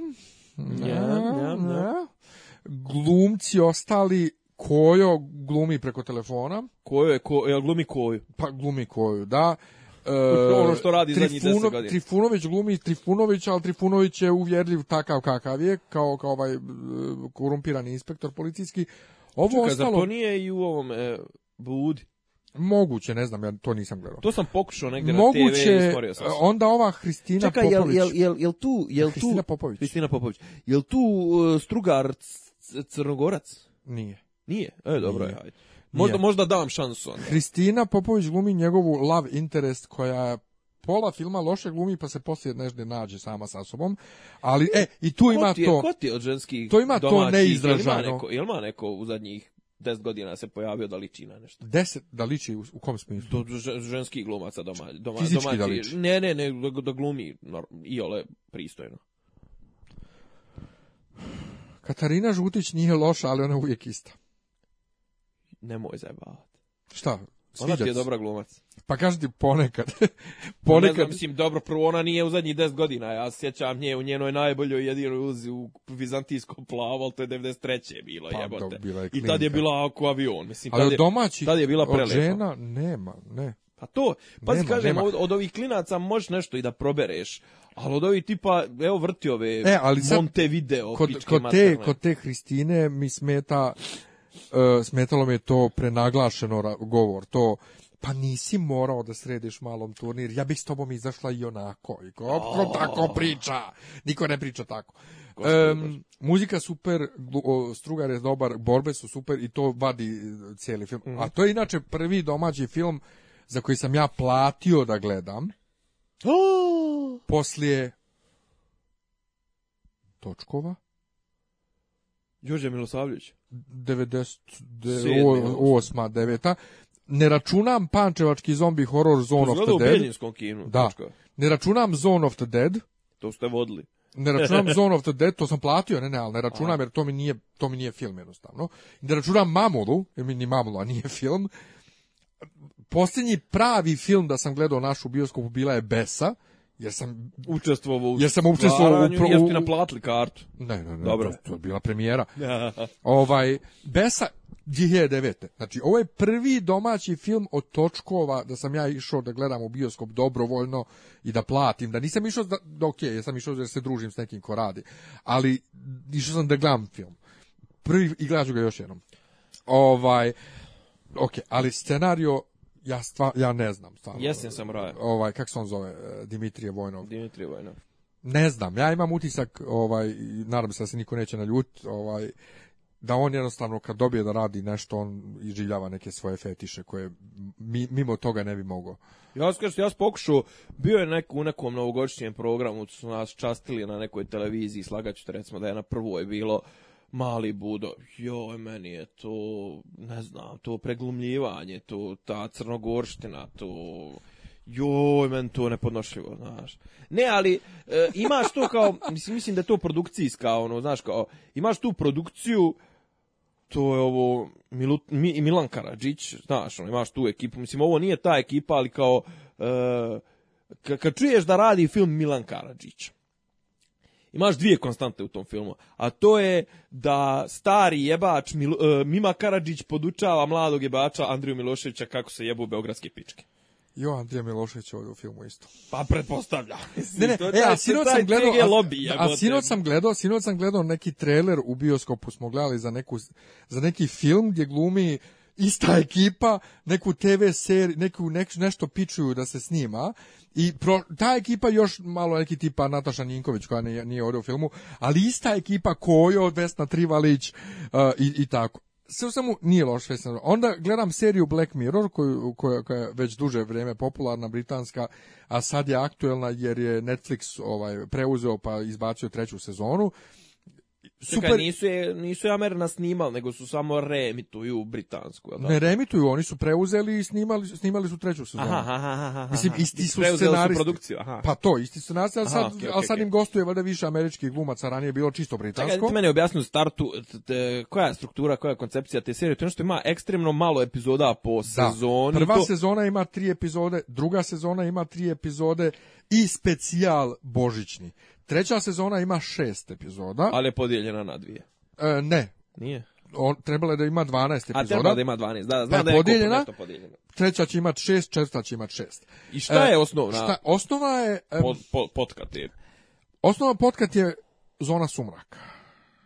na, na. Glumci ostali Kojo glumi preko telefona. Kojo je, glumi koju? Pa glumi koju, da uh, ono što radi Trifuno, zadnjih 10 godina. Trifunović glumi Trifunović, ali Trifunović je uvjerljiv takav kakav je, kao, kao ovaj e, korumpirani inspektor policijski. Ovo Čekaj, ostalo... Zar to nije i u ovom e, Budi? Moguće, ne znam, ja to nisam gledao. To sam pokušao negdje Moguće, na TV i iskorio sam Moguće, e, onda ova Hristina Popović. Čekaj, jel, jel, jel, tu... Jel Hristina tu, Popović. Hristina Popović. Jel tu uh, Strugar Crnogorac? Nije. Nije? E, dobro Nije. je, Možda, možda dam šansu. Onda. Hristina Popović glumi njegovu love interest koja pola filma loše glumi pa se poslije nežde nađe sama sa sobom. Ali, e, i tu ko ima je, to... Ko ti je od ženskih To ima to neizražano. Jel ima, neko, ima neko u zadnjih 10 godina se pojavio da liči na nešto. 10 da liči u, u kom smislu? Do, ženski glumaca doma, znači, doma, Fizički da Ne, ne, ne, da, glumi i ole pristojno. Katarina Žutić nije loša, ali ona je uvijek ista. Nemoj zajebavat. Šta? Sviđa ona ti je dobra glumac. Pa kaži ti ponekad. ponekad... Ne znam, mislim, dobro, prvo ona nije u zadnjih 10 godina. Ja sjećam nje u njenoj najboljoj jedinoj uzi u vizantijskom plavu, ali to je 93. bilo, pa, jebote. Dok, bila je I tad je bila ako avion. Mislim, ali tad je, domaćih, tad je bila žena nema, ne. Pa to, pa nema, kažem, Od, od ovih klinaca možeš nešto i da probereš, ali od ovih tipa, evo vrti ove e, ali sad, Montevideo. Kod, kod, te, kod te Hristine mi smeta E, smetalo mi je to prenaglašeno govor, to pa nisi morao da središ malom turnir, ja bih s tobom izašla i onako. I ko, oh. tako priča? Niko ne priča tako. Um, muzika super, Strugar je dobar, borbe su super i to vadi e, cijeli film. A mhm. to je inače prvi domaći film za koji sam ja platio da gledam. Oh. Poslije točkova. Đorđe Milosavljević. 98. 9. Ne računam Pančevački zombi horror Zone pa of the Dead. Da. Ne računam Zone of the Dead. To ste vodili. ne računam Zone of the Dead, to sam platio, ne, ne, ali ne računam jer to mi nije, to mi nije film jednostavno. Ne računam Mamulu, jer mi ni Mamula nije film. Posljednji pravi film da sam gledao našu bioskopu bila je Besa, jer sam učestvovao u jer sam učestvovao u pro... jeste naplatili kartu. Ne, ne, ne, Dobro. To, je bila premijera. ovaj Besa 2009. Znači, ovo je prvi domaći film od točkova da sam ja išao da gledam u bioskop dobrovoljno i da platim. Da nisam išao, da, da ok, ja sam išao da se družim s nekim ko radi. Ali išao sam da gledam film. Prvi, i ću ga još jednom. Ovaj, ok, ali scenario ja, stva, ja ne znam stvarno. Jesen sam Raja. Ovaj, kako se on zove? E, Dimitrije Vojnov. Dimitrije Vojnov. Ne znam, ja imam utisak, ovaj, nadam se da se niko neće naljut, ovaj, da on jednostavno kad dobije da radi nešto, on iživljava neke svoje fetiše koje mi, mimo toga ne bi mogao. Ja sam ja pokušao, bio je u nekom novogodišnjem programu, su nas častili na nekoj televiziji, slagaću te recimo da je na prvoj bilo, mali budo, joj, meni je to, ne znam, to preglumljivanje, to, ta crnogorština, to, joj, meni to nepodnošljivo, znaš. Ne, ali e, imaš to kao, mislim, mislim da je to produkcijska, ono, znaš, kao, imaš tu produkciju, to je ovo, Milut, Mi, Milan Karadžić, znaš, ono, imaš tu ekipu, mislim, ovo nije ta ekipa, ali kao, e, kad čuješ da radi film Milan Karadžić, Imaš dvije konstante u tom filmu, a to je da stari jebač e, Mima Karadžić podučava mladog jebača Andriju Miloševića kako se jebu beogradske pičke. Jo, Andrija Milošević ovdje u filmu isto. Pa pretpostavlja ne, ne, a sinoć sam gledao, a, sam gledao, sam gledao neki trailer u bioskopu smo gledali za neku za neki film gdje glumi ista ekipa neku TV seriju, neku, nešto pičuju da se snima i pro, ta ekipa još malo neki tipa Nataša Ninković koja nije, nije ovdje u filmu, ali ista ekipa Kojo, Vesna Trivalić uh, i, i tako sve u svemu nije loš Vesna. Onda gledam seriju Black Mirror koju, koja, je već duže vrijeme popularna britanska, a sad je aktuelna jer je Netflix ovaj preuzeo pa izbacio treću sezonu super... Čekaj, nisu, je, nisu Amerina snimali, nego su samo remituju Britansku. Jel Ne remituju, oni su preuzeli i snimali, snimali su treću sezonu. Aha, aha, aha, Mislim, isti su scenaristi. Su produkciju, aha. Pa to, isti scenaristi, ali sad, im gostuje valjda više američkih glumaca, ranije bilo čisto britansko. Čekaj, ti meni objasni u startu koja je struktura, koja je koncepcija te serije, to je ono što ima ekstremno malo epizoda po da. sezoni. Prva sezona ima tri epizode, druga sezona ima tri epizode i specijal božićni. Treća sezona ima šest epizoda. Ali je podijeljena na dvije. E, ne. Nije. On, trebala je da ima 12 epizoda. A da ima 12, da, znam pa da je podijeljena, podijeljena. Treća će imat šest, četvrta će imat šest. I šta je e, osnovna? Šta, osnova je... Pod, potkat je. Osnova potkat je zona sumraka.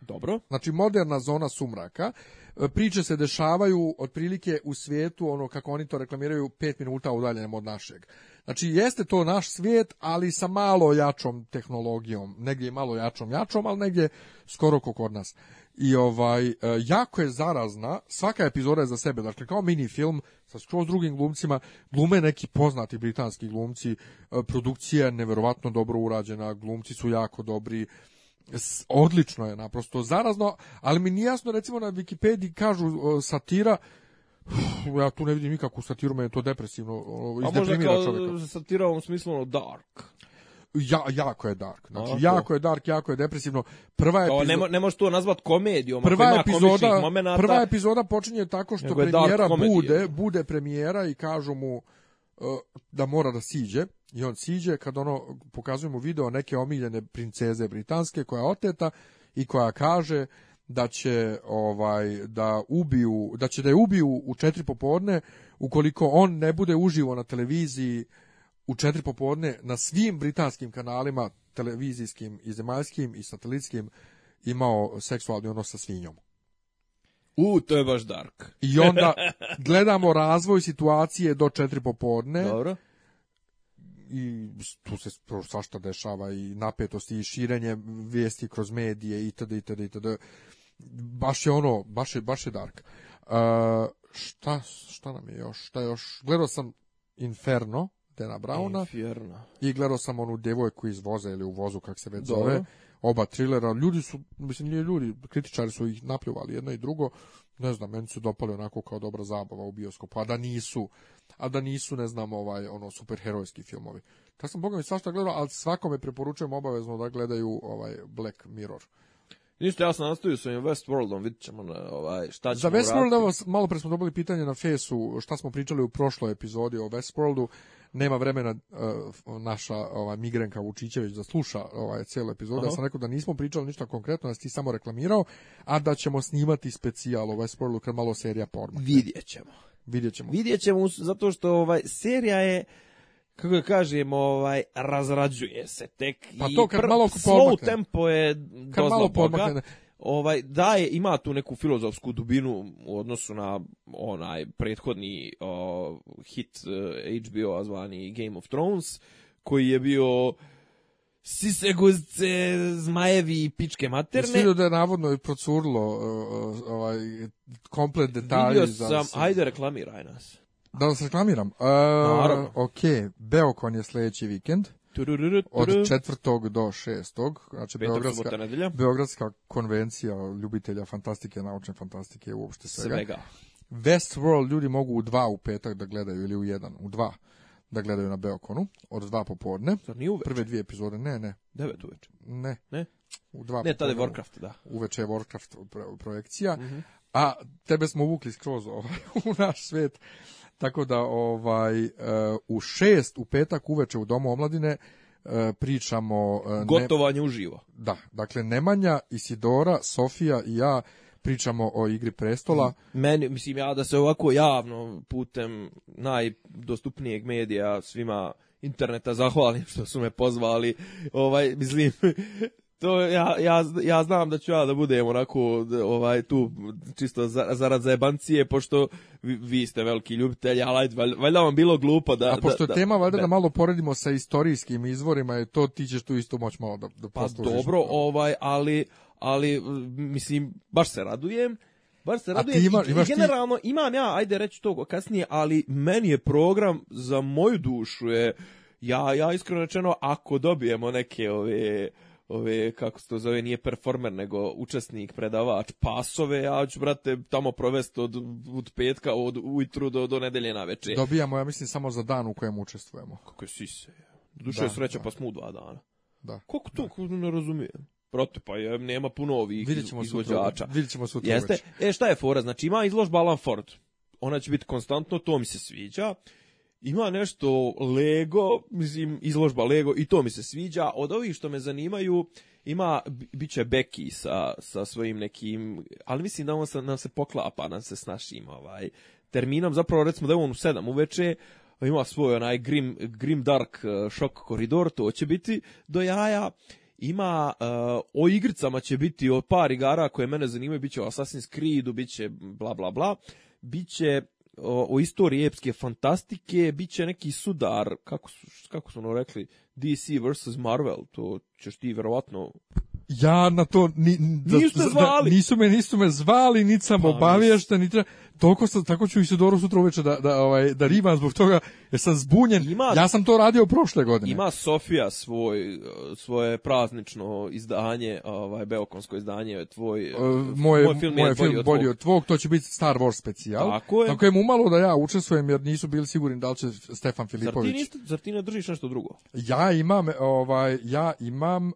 Dobro. Znači moderna zona sumraka. E, priče se dešavaju otprilike u svijetu, ono kako oni to reklamiraju, pet minuta udaljenjem od našeg. Znači, jeste to naš svijet, ali sa malo jačom tehnologijom. Negdje je malo jačom jačom, ali negdje skoro ko kod nas. I ovaj, e, jako je zarazna, svaka epizoda je za sebe, dakle kao mini film sa skroz drugim glumcima, glume neki poznati britanski glumci, e, produkcija je neverovatno dobro urađena, glumci su jako dobri, odlično je naprosto zarazno, ali mi nije jasno recimo na Wikipediji kažu e, satira ja tu ne vidim nikakvu satiru, meni je to depresivno izdeprimira ono, A možda kao satira u ovom smislu ono, dark. Ja, jako je dark. Znači, jako je dark, jako je depresivno. Prva je epizoda... Ne, ne možeš to nazvat komedijom, prva epizoda, Prva epizoda počinje tako što premijera bude, bude premijera i kažu mu e, da mora da siđe. I on siđe kad ono, pokazujemo video neke omiljene princeze britanske koja je oteta i koja kaže da će ovaj da ubiju da će da je ubiju u četiri popodne ukoliko on ne bude uživo na televiziji u četiri popodne na svim britanskim kanalima televizijskim i zemaljskim i satelitskim imao seksualni odnos sa svinjom. U, to je baš dark. I onda gledamo razvoj situacije do četiri popodne. Dobro. I tu se svašta dešava i napetosti i širenje vijesti kroz medije itd. itd. itd baš je ono, baš je, baš je dark. Uh, šta, šta nam je još? Šta još? Gledao sam Inferno, Dana Brauna. Inferno. I gledao sam onu devojku iz voza ili u vozu, kak se već zove. Oba trilera. Ljudi su, mislim, nije ljudi, kritičari su ih napljuvali jedno i drugo. Ne znam, meni su dopali onako kao dobra zabava u bioskopu. A da nisu, a da nisu, ne znam, ovaj, ono, superherojski filmovi. Tako sam, boga mi, svašta gledao, ali svakome preporučujem obavezno da gledaju ovaj Black Mirror. Ništa, ja sam nastavio ovim Westworldom, vidit ćemo ono, ovaj, šta ćemo Za Westworld, evo, malo pre smo dobili pitanje na fesu, šta smo pričali u prošloj epizodi o Westworldu, nema vremena e, naša ova Migrenka Vučićević da sluša ovaj epizodu. Ja sam rekao da nismo pričali ništa konkretno, da si ti samo reklamirao, a da ćemo snimati specijal o Westworldu kad malo serija porma. Vidjet ćemo. Vidjet ćemo. Vidjet ćemo zato što ovaj serija je kako ga kažem, ovaj, razrađuje se tek. Pa to kad i Slow tempo je kad boga, Ovaj, je, ima tu neku filozofsku dubinu u odnosu na onaj prethodni hit e, HBO-a zvani Game of Thrones, koji je bio sise guzce, zmajevi i pičke materne. Jesi da je navodno i procurlo e, e, ovaj, komplet detalji? Vidio sam, za... ajde reklamiraj nas. Da vas reklamiram. Uh, ok, Beokon je sljedeći vikend. Od četvrtog do šestog, znači Petar, Beogradska, Beogradska konvencija ljubitelja fantastike, naučne fantastike, uopšte svega. svega. Westworld ljudi mogu u dva u petak da gledaju ili u jedan, u dva da gledaju na Beokonu, od dva popodne. Zar nije Prve dvije epizode, ne, ne. Devet uveče? Ne. Ne? U dva ne, tada je Warcraft, da. Uveče je Warcraft projekcija. Mm -hmm. A tebe smo uvukli skroz ovaj, u naš svet. Tako da ovaj e, u šest u petak uveče u Domu omladine e, pričamo... E, Gotovanje uživo. Da, dakle Nemanja, Isidora, Sofija i ja pričamo o igri prestola. Meni, mislim ja da se ovako javno putem najdostupnijeg medija svima interneta zahvalim što su me pozvali. Ovaj mislim to ja, ja, ja znam da ću ja da budem onako ovaj tu čisto za, zarad zajebancije pošto vi, vi ste veliki ljubitelj ali valjda vam bilo glupo da... A pošto je tema valjda da, malo poredimo sa istorijskim izvorima, je to ti ćeš tu isto moć malo da, da Pa dobro, ovaj, ali, ali mislim, baš se radujem. Bar se radujem. generalno ti... imam ja, ajde reći to kasnije, ali meni je program za moju dušu je ja ja iskreno rečeno ako dobijemo neke ove ove, kako se to zove, nije performer, nego učesnik, predavač pasove, ja ću, brate, tamo provesti od, od petka, od ujutru do, do nedelje na večer. Dobijamo, ja mislim, samo za dan u kojem učestvujemo. Kako je sise, je sreća, da. pa smo u dva dana. Da. Kako to, da. ne razumijem? Proto, pa je, nema puno ovih vidjet ćemo izvođača. ćemo sutra. Jeste, e, šta je fora, znači ima izložba Alan Ford, ona će biti konstantno, to mi se sviđa ima nešto Lego, mislim, izložba Lego i to mi se sviđa. Od ovih što me zanimaju, ima, bit će Becky sa, sa svojim nekim, ali mislim da on se, nam se poklapa, nam se s našim ovaj, terminom. Zapravo, recimo da je on u sedam uveče, ima svoj onaj Grim, grim Dark eh, šok koridor, to će biti do jaja. Ima, eh, o igricama će biti o par igara koje mene zanimaju, bit će o Assassin's Creed, bit će bla bla bla, bit će o, o istoriji epske fantastike bit će neki sudar, kako su, kako su ono rekli, DC vs. Marvel, to ćeš ti verovatno... Ja na to ni, nisu, zvali. nisu, me, nisu me zvali, nisam sam pa, toliko sam, tako ću i se dobro sutra uveče da, da, ovaj, da zbog toga, jer sam zbunjen. Ima, ja sam to radio prošle godine. Ima Sofija svoj, svoje praznično izdanje, ovaj, Beokonsko izdanje, tvoj, e, moj, moj film, je bolji, od tvog. To će biti Star Wars specijal. Tako je. Tako je mu malo da ja učestvujem, jer nisu bili sigurni da li će Stefan Filipović. Zar ti, niste, zar ti ne držiš nešto drugo? Ja imam, ovaj, ja imam e,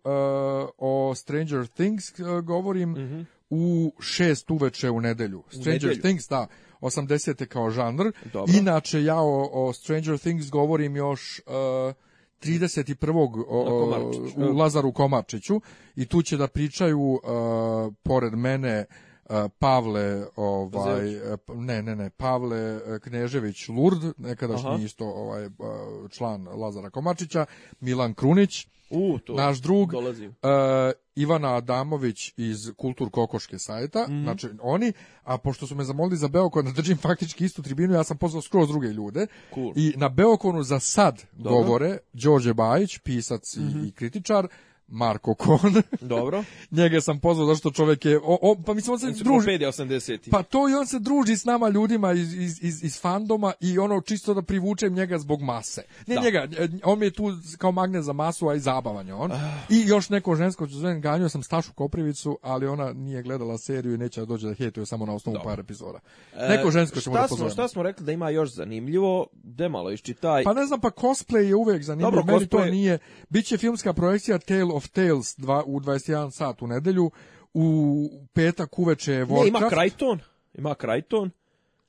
o Stranger Things e, govorim, mm u šest uveče u nedelju. Stranger u Things, da, 80. kao žanr. Inače, ja o, Stranger Things govorim još... E, uh, 31. u Lazaru Komačiću i tu će da pričaju e, pored mene e, Pavle ovaj ne ne ne Pavle Knežević Lurd nekadašnji isto ovaj član Lazara Komačića Milan Krunić u, to Naš drug e, Ivana Adamović iz Kultur Kokoške sajta, mhm. znači oni, a pošto su me zamolili za Beokon da držim faktički istu tribinu, ja sam pozvao skroz druge ljude. I na Beokonu za sad govore Đorđe Bajić, pisac i mhm. kritičar, Marko Kon. Dobro. Njega sam pozvao zašto čovjek je o, pa mislim on se druži 80. Pa to i on se druži s nama ljudima iz, iz, iz, iz fandoma i ono čisto da privučem njega zbog mase. Ne njega, e, on mi je tu kao magnet za masu, a i zabavan on. Ah. I još neko žensko što zovem, sam Stašu Koprivicu, ali ona nije gledala seriju i neće da dođe da hejtuje samo na osnovu Dobro. par epizoda. E, neko žensko ćemo da pozovemo. Šta smo rekli da ima još zanimljivo? malo iščitaj. Pa ne znam, pa cosplay je uvijek zanimljivo. Dobro, to nije. Biće filmska projekcija Tale of Tales 2 u 21 sat u nedelju, u petak uveče je Warcraft. Ne, ima Krajton, ima Krajton.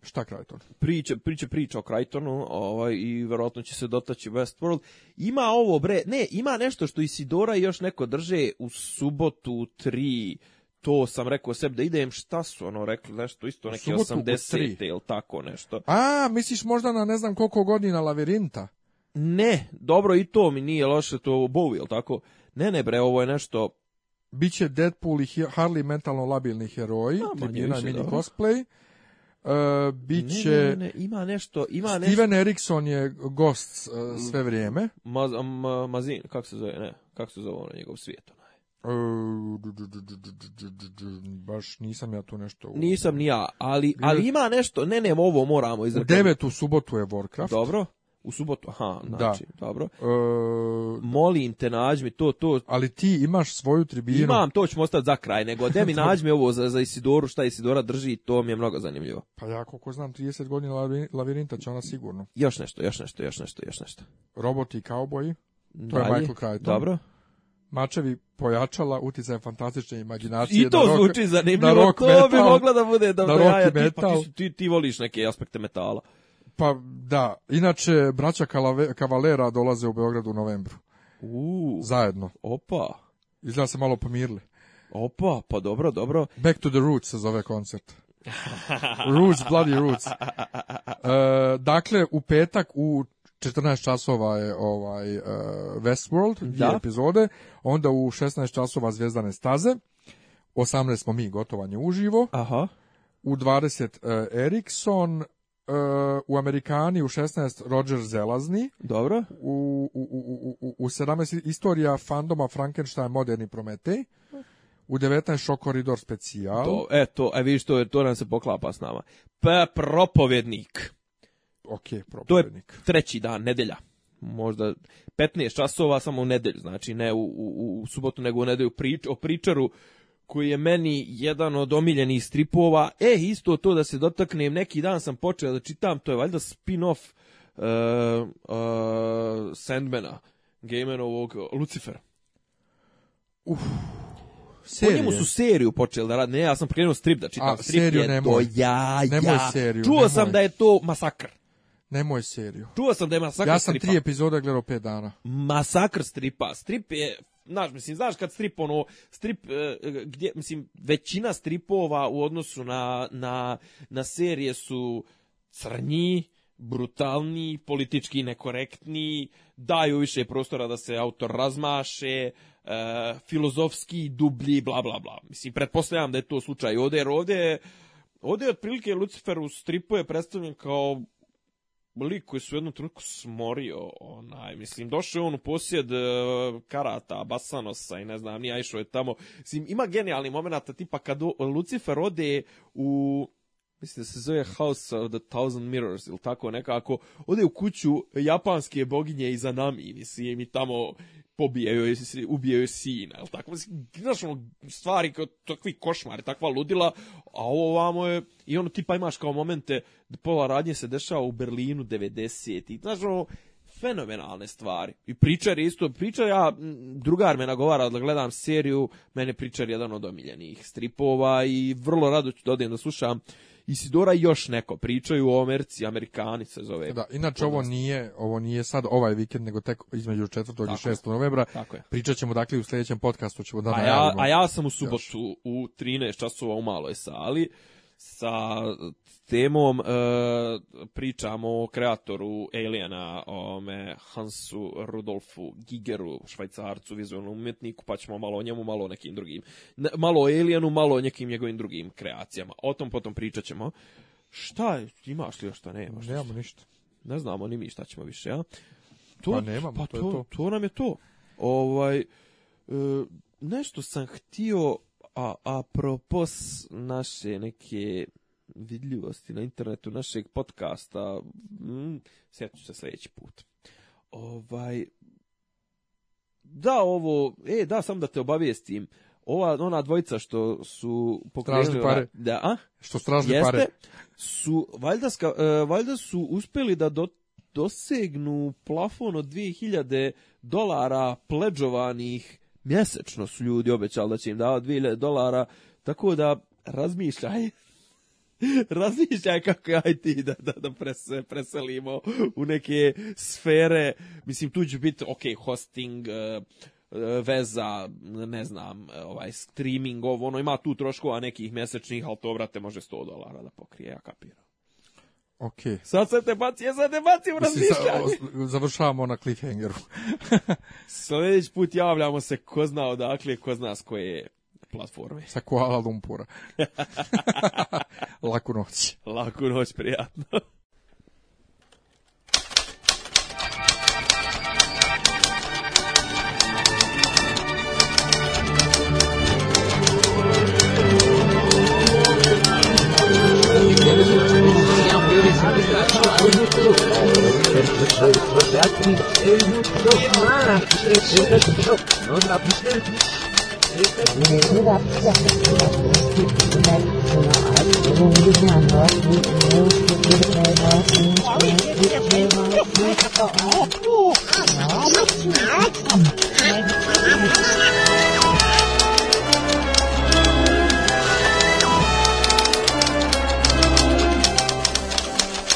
Šta Krajton? Priča, priča, priča o Krajtonu ovaj, i verovatno će se dotaći Westworld. Ima ovo, bre, ne, ima nešto što Isidora i još neko drže u subotu 3 to sam rekao sebi da idem, šta su ono rekli, nešto isto neke 80-te ili tako nešto. A, misliš možda na ne znam koliko godina lavirinta? Ne, dobro i to mi nije loše, to bovi, ili tako? Ne, ne bre, ovo je nešto... Biće Deadpool i Harley mentalno labilni heroji, tipiran mini dobro. cosplay. Uh, e, biće ne, ne, ne, ima nešto ima Steven Erikson je gost e, sve vrijeme Mazin kako se zove ne kako se zove ono njegov svijet baš nisam ja tu nešto nisam ni ja ali, ali ima nešto ne ne ovo moramo izrekati u devet u subotu je Warcraft dobro u subotu, aha, znači, dobro. E, Molim te, nađi mi to, to. Ali ti imaš svoju tribinu. Imam, to ćemo ostati za kraj, nego gde mi nađi mi ovo za, za Isidoru, šta Isidora drži, to mi je mnogo zanimljivo. Pa ja koliko znam, 30 godina lavirinta će ona sigurno. Još nešto, još nešto, još nešto, još nešto. Roboti i kauboji, to Dalje. je Michael Crichton. Dobro. Mačevi pojačala utjecaj fantastične imaginacije. I to zvuči zanimljivo, to bi mogla da bude da metal. Pa ti, ti, ti voliš neke aspekte metala. Pa da, inače braća Kavalera dolaze u Beogradu u novembru. U, Zajedno. Opa. Izgleda se malo pomirli. Opa, pa dobro, dobro. Back to the Roots se zove koncert. Roots, bloody Roots. E, dakle, u petak u 14 časova je ovaj, e, Westworld, dvije epizode, onda u 16 časova Zvijezdane staze, 18 smo mi, gotovanje uživo. Aha. U 20 e, Erikson, u Amerikani u 16 Roger Zelazni. Dobro. U, u, u, u, u 17 istorija fandoma Frankenstein moderni Prometej. U 19 Shock Corridor specijal. To, e, to, aj vidiš, to, to nam se poklapa s nama. P. propovjednik. Ok, propovjednik. To je treći dan, nedelja. Možda 15 časova samo u nedelju, znači ne u, u, u subotu, nego u nedelju prič, o pričaru koji je meni jedan od omiljenih stripova. E, isto to da se dotaknem, neki dan sam počeo da čitam, to je valjda spin-off uh, uh, Sandmana, Lucifer. Uff. Po njemu su seriju počeli da radi Ne, ja sam pokrenuo strip da čitam. A, strip seriju je nemoj. to ja, nemoj ja. Seriju, Čuo sam da je to masakr. Nemoj seriju. Čuo sam da je masakr stripa. Ja sam tri epizoda gledao pet dana. Masakr stripa. Strip je znaš, mislim, znaš kad strip, ono, strip, e, e, gdje, mislim, većina stripova u odnosu na, na, na serije su crnji, brutalni, politički nekorektni, daju više prostora da se autor razmaše, e, filozofski, dublji, bla, bla, bla. Mislim, pretpostavljam da je to slučaj ovdje, jer ovdje, ovdje je otprilike Lucifer u stripu je predstavljen kao lik koji su u jednom trenutku smorio, onaj, mislim, došao je on u posjed e, Karata, Basanosa i ne znam, nije išao je tamo. Mislim, ima genijalni moment, tipa kad Lucifer ode u mislim da se zove House of the Thousand Mirrors ili tako nekako, ode u kuću japanske boginje nami, mislim, i tamo pobijaju je, ubijaju je sina, jel tako? znači znaš, ono, stvari, kao, takvi košmari, takva ludila, a ovo ovamo je, i ono, tipa imaš kao momente, pola radnje se dešava u Berlinu 90. I, znaš, ono, fenomenalne stvari. I pričar je isto, pričar ja, drugar me nagovara da gledam seriju, mene pričar jedan od omiljenih stripova i vrlo rado ću da odijem da slušam Isidora i još neko pričaju o Americi, Amerikani se zove. Da, inače ovo nije, ovo nije sad ovaj vikend, nego tek između 4. i 6. novembra. Pričat ćemo dakle u sljedećem podcastu. Ćemo da a, pa ja, a ja sam u subotu u 13 časova u maloj sali sa temom e, pričamo o kreatoru Aliena, ome Hansu Rudolfu Gigeru, švajcarcu, vizualnom umjetniku, pa ćemo malo o njemu, malo o nekim drugim, malo o Alienu, malo o nekim njegovim drugim kreacijama. O tom potom pričat ćemo. Šta imaš li još šta nemaš? Nemamo ništa. Ne znamo ni mi šta ćemo više, ja? To, pa nemamo, pa to, je to. to nam je to. Ovaj, e, nešto sam htio a apropos naše neke vidljivosti na internetu našeg podcasta, mm, sjeću se sljedeći put. Ovaj, da, ovo, e, da, sam da te obavijestim, ova, ona dvojica što su pokrenuli... pare. Da, a? Što stražni jeste, pare. Su, valjda, e, su uspjeli da dosegnu plafon od 2000 dolara pleđovanih mjesečno su ljudi obećali da će im davati 2000 dolara, tako da razmišljaj. razmišljaj kako je da, da, da preselimo u neke sfere. Mislim, tu će biti, ok, hosting, eh, eh, veza, ne znam, eh, ovaj streaming, ovo, ono, ima tu troškova nekih mjesečnih, ali to, brate, može 100 dolara da pokrije, ja kapiram. Ok. Sad se te baci, ja sad te u razmišljanje. Završavamo na cliffhangeru. Sljedeći put javljamo se ko zna odakle, ko zna s koje platforme. Sa Kuala Lumpura. Laku noć. Laku noć, prijatno. Oh,